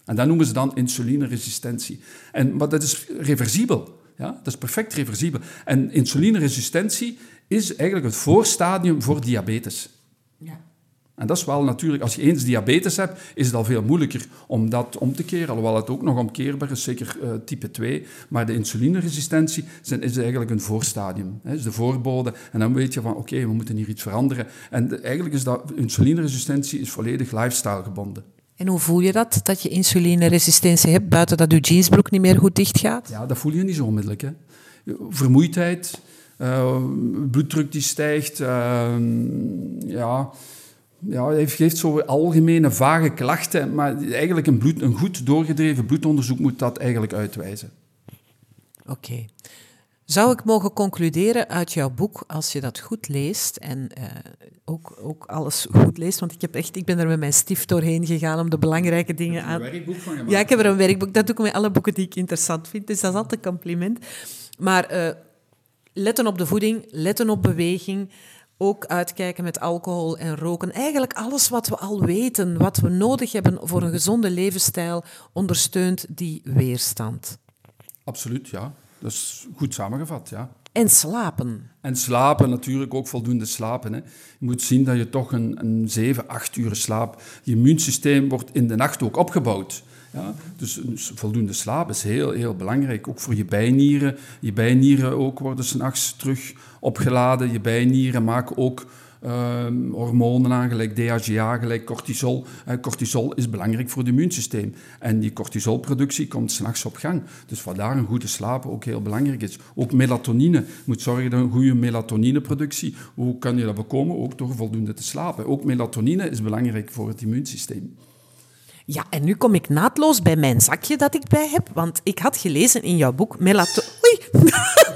Speaker 3: En dat noemen ze dan insulineresistentie. En, maar dat is reversibel. Ja? Dat is perfect reversibel. En insulineresistentie is eigenlijk het voorstadium voor diabetes.
Speaker 2: Ja.
Speaker 3: En dat is wel natuurlijk, als je eens diabetes hebt, is het al veel moeilijker om dat om te keren. Alhoewel het ook nog omkeerbaar is, zeker uh, type 2. Maar de insulineresistentie is eigenlijk een voorstadium. Hè, is de voorbode. En dan weet je van, oké, we moeten hier iets veranderen. En de, eigenlijk is dat, insulineresistentie is volledig lifestyle gebonden.
Speaker 2: En hoe voel je dat, dat je insulineresistentie hebt, buiten dat je jeansbroek niet meer goed dicht gaat?
Speaker 3: Ja, dat voel je niet zo onmiddellijk. Hè. Vermoeidheid, uh, bloeddruk die stijgt, uh, ja, ja, hij geeft zo algemene, vage klachten, maar eigenlijk een, bloed, een goed doorgedreven bloedonderzoek moet dat eigenlijk uitwijzen.
Speaker 2: Oké. Zou ik mogen concluderen uit jouw boek, als je dat goed leest en uh, ook, ook alles goed leest, want ik, heb echt, ik ben er met mijn stift doorheen gegaan om de belangrijke dingen aan...
Speaker 3: Een werkboek van gemaakt.
Speaker 2: Ja, ik heb er een werkboek. Dat doe ik met alle boeken die ik interessant vind, dus dat is altijd een compliment. Maar uh, letten op de voeding, letten op beweging, ook uitkijken met alcohol en roken. Eigenlijk alles wat we al weten, wat we nodig hebben voor een gezonde levensstijl, ondersteunt die weerstand.
Speaker 3: Absoluut, ja. Dat is goed samengevat, ja.
Speaker 2: En slapen.
Speaker 3: En slapen, natuurlijk ook voldoende slapen. Hè. Je moet zien dat je toch een, een 7, 8 uur slaapt. Je immuunsysteem wordt in de nacht ook opgebouwd. Ja, dus voldoende slaap is heel, heel belangrijk, ook voor je bijnieren. Je bijnieren ook worden s'nachts terug opgeladen. Je bijnieren maken ook uh, hormonen aan, gelijk DHGA, gelijk cortisol. Uh, cortisol is belangrijk voor het immuunsysteem. En die cortisolproductie komt s'nachts op gang. Dus vandaar een goede slaap ook heel belangrijk is. Ook melatonine. Moet zorgen dat een goede melatonineproductie. Hoe kan je dat bekomen? Ook door voldoende te slapen. Ook melatonine is belangrijk voor het immuunsysteem.
Speaker 2: Ja, en nu kom ik naadloos bij mijn zakje dat ik bij heb. Want ik had gelezen in jouw boek melatonine... Oei,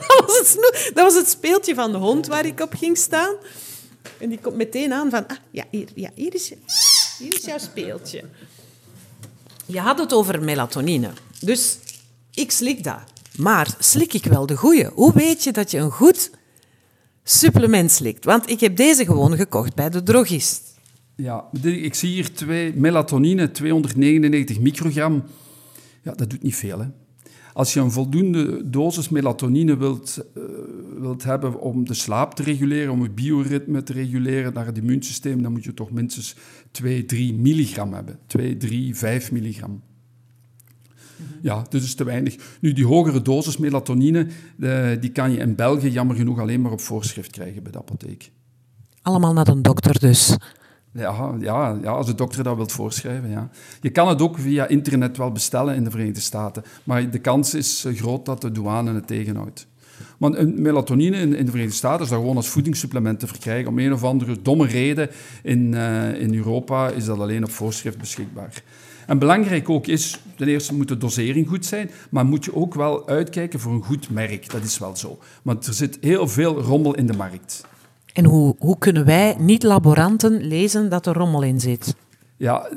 Speaker 2: dat was, het dat was het speeltje van de hond waar ik op ging staan. En die komt meteen aan van... Ah, ja, hier, ja, hier, is, hier is jouw speeltje. Je had het over melatonine. Dus ik slik dat. Maar slik ik wel de goeie? Hoe weet je dat je een goed supplement slikt? Want ik heb deze gewoon gekocht bij de drogist.
Speaker 3: Ja, ik zie hier twee melatonine, 299 microgram. Ja, dat doet niet veel. Hè. Als je een voldoende dosis melatonine wilt, uh, wilt hebben om de slaap te reguleren, om je bioritme te reguleren naar het immuunsysteem, dan moet je toch minstens 2, 3 milligram hebben. 2, 3, 5 milligram. Ja, dus is te weinig. Nu, die hogere dosis melatonine, de, die kan je in België jammer genoeg alleen maar op voorschrift krijgen bij de apotheek.
Speaker 2: Allemaal naar een dokter dus.
Speaker 3: Ja, ja, ja, als de dokter dat wilt voorschrijven. Ja. Je kan het ook via internet wel bestellen in de Verenigde Staten, maar de kans is eh, groot dat de douane het tegenhoudt. Want melatonine in, in, de Verenigde Staten is dat gewoon als voedingssupplement te verkrijgen. Om een of andere domme reden in, uh, in Europa is dat alleen op voorschrift beschikbaar. En belangrijk ook is, ten eerste moet de dosering goed zijn, maar moet je ook wel uitkijken voor een goed merk. Dat is wel zo. Want er zit heel veel rommel in de markt.
Speaker 2: En hoe, hoe kunnen wij, niet-laboranten, lezen dat er rommel in zit?
Speaker 3: Ja,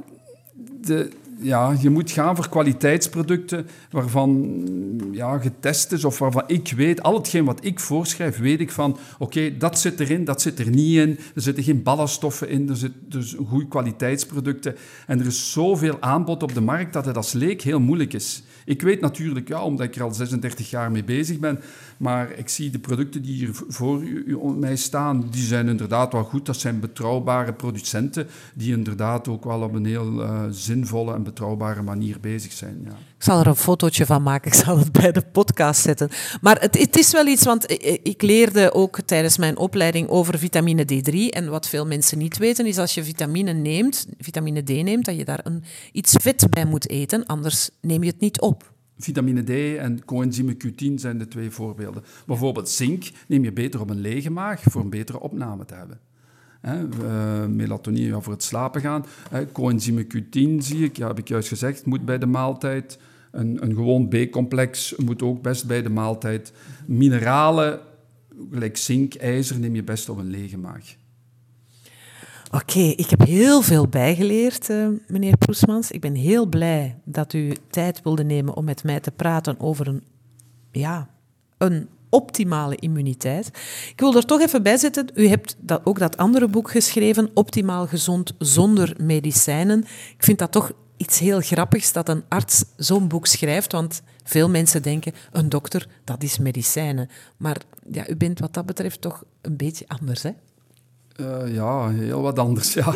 Speaker 3: de, ja, je moet gaan voor kwaliteitsproducten waarvan ja, getest is of waarvan ik weet, al hetgeen wat ik voorschrijf, weet ik van, oké, dat zit erin, dat zit er niet in, er zitten geen ballaststoffen in, er zitten dus goede kwaliteitsproducten. En er is zoveel aanbod op de markt dat het als leek heel moeilijk is. Ik weet natuurlijk, ja, omdat ik er al 36 jaar mee bezig ben, maar ik zie de producten die hier voor u, mij staan, die zijn inderdaad wel goed. Dat zijn betrouwbare producenten die inderdaad ook wel op een heel eh, zinvolle en betrouwbare manier bezig zijn. Ja.
Speaker 2: Ik zal er een fotootje van maken, ik zal het bij de podcast zetten. Maar het, het is wel iets, want i- ik leerde ook tijdens mijn opleiding over vitamine D3. En wat veel mensen niet weten, is als je vitamine neemt, vitamine D neemt, dat je daar een, iets vet bij moet eten, anders neem je het niet op.
Speaker 3: Vitamine D en coenzyme Q10 zijn de twee voorbeelden. Bijvoorbeeld zink neem je beter op een lege maag voor een betere opname te hebben. Hè, eh, melatonine voor het slapen gaan. Hè, coenzyme Q10 zie ik, ja, heb ik juist gezegd, moet bij de maaltijd. Een, een gewoon B-complex moet ook best bij de maaltijd. Mineralen, gelijk zink, ijzer, neem je best op een lege maag.
Speaker 2: Oké, ik heb heel veel bijgeleerd, eh, meneer Proesmans. Ik ben heel blij dat u tijd wilde nemen om met mij te praten over een, ja, een optimale immuniteit. Ik wil er toch even bij zetten, u hebt dat, ook dat andere boek geschreven, Optimaal gezond zonder medicijnen. Ik vind dat toch iets heel grappigs dat een arts zo'n boek schrijft, want veel mensen denken, een dokter, dat is medicijnen. Maar ja, u bent wat dat betreft toch een beetje anders, hè?
Speaker 3: Eh, ja, heel wat anders. Ja.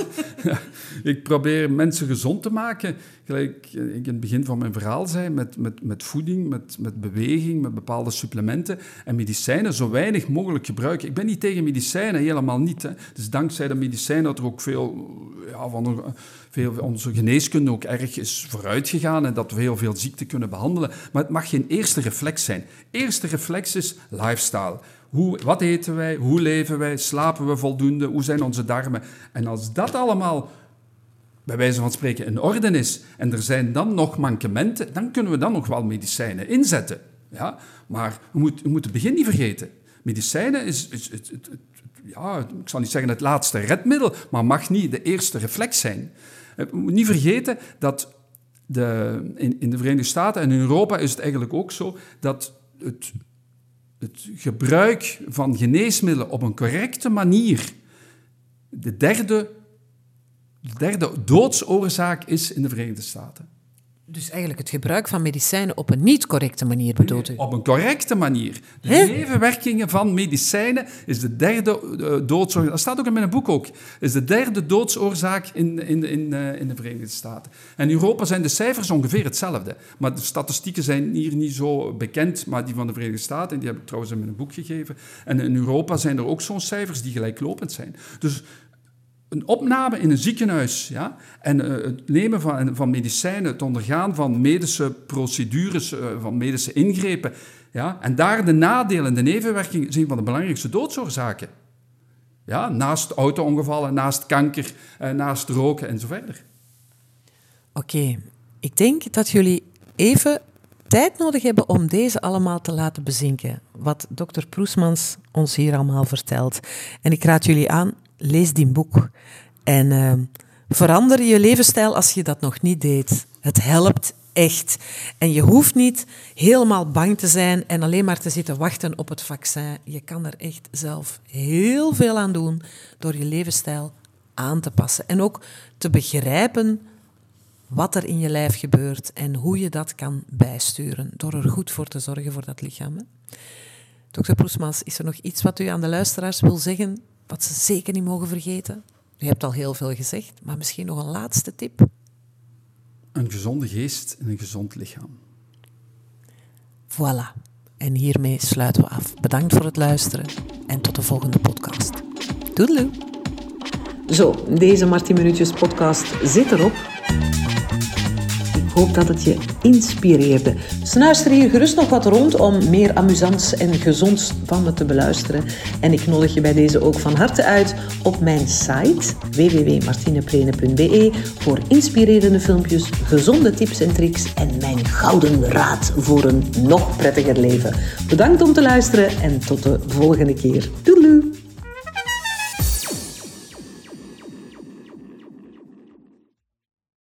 Speaker 3: ik probeer mensen gezond te maken. Gelijk ik in het begin van mijn verhaal zei, met, met, met voeding, met, met beweging, met bepaalde supplementen en medicijnen zo weinig mogelijk gebruiken. Ik ben niet tegen medicijnen, helemaal niet. Hè. Dus dankzij de medicijnen dat er ook veel, ja, van, veel onze geneeskunde ook erg is vooruit gegaan en dat we heel veel ziekten kunnen behandelen. Maar het mag geen eerste reflex zijn. Eerste reflex is lifestyle. Hoe, wat eten wij? Hoe leven wij? Slapen we voldoende? Hoe zijn onze darmen? En als dat allemaal, bij wijze van spreken, in orde is en er zijn dan nog mankementen, dan kunnen we dan nog wel medicijnen inzetten. Ja? Maar we, moet, we moeten het begin niet vergeten. Medicijnen is, is, ja, ik zal niet zeggen het laatste redmiddel, maar mag niet de eerste reflex zijn. Eh, We moeten niet vergeten dat de, in, in de Verenigde Staten en in Europa is het eigenlijk ook zo dat het het gebruik van geneesmiddelen op een correcte manier de derde, de derde doodsoorzaak is in de Verenigde Staten.
Speaker 2: Dus eigenlijk het gebruik van medicijnen op een niet correcte manier bedoelt u?
Speaker 3: Op een correcte manier. De nevenwerkingen van medicijnen is de derde eh, doodsoorzaak. Dat staat ook in mijn boek ook. Is de derde doodsoorzaak in, in, in, eh, in de Verenigde Staten. En in Europa zijn de cijfers ongeveer hetzelfde. Maar de statistieken zijn hier niet zo bekend, maar die van de Verenigde Staten, die heb ik trouwens in mijn boek gegeven. En in Europa zijn er ook zo'n cijfers die gelijklopend zijn. Dus een opname in een ziekenhuis ja, en eh, het nemen van, van medicijnen, het ondergaan van medische procedures, eh, van medische ingrepen, ja, en daar de nadelen, de nevenwerkingen zijn van de belangrijkste doodsoorzaken. Ja, naast auto-ongevallen, naast kanker, eh, naast roken en zo verder.
Speaker 2: Oké, ik denk dat jullie even tijd nodig hebben om deze allemaal te laten bezinken. Wat dokter Proesmans ons hier allemaal vertelt. En ik raad jullie aan, lees die boek. En eh, verander je levensstijl als je dat nog niet deed. Het helpt echt. En je hoeft niet helemaal bang te zijn en alleen maar te zitten wachten op het vaccin. Je kan er echt zelf heel veel aan doen door je levensstijl aan te passen. En ook te begrijpen wat er in je lijf gebeurt en hoe je dat kan bijsturen door er goed voor te zorgen voor dat lichaam. Dokter Proesmans, is er nog iets wat u aan de luisteraars wil zeggen, wat ze zeker niet mogen vergeten? U hebt al heel veel gezegd, maar misschien nog een laatste tip.
Speaker 3: Een gezonde geest en een gezond lichaam.
Speaker 2: Voilà. En hiermee sluiten we af. Bedankt voor het luisteren en tot de volgende podcast. Doedeloe.
Speaker 1: Zo, deze Martin Minuutjes podcast zit erop. Hoop dat het je inspireerde. Snuister hier gerust nog wat rond om meer amusants en gezonds van me te beluisteren. En ik nodig je bij deze ook van harte uit op mijn site www.martineplene.be voor inspirerende filmpjes, gezonde tips en tricks en mijn gouden raad voor een nog prettiger leven. Bedankt om te luisteren en tot de volgende keer. Doei!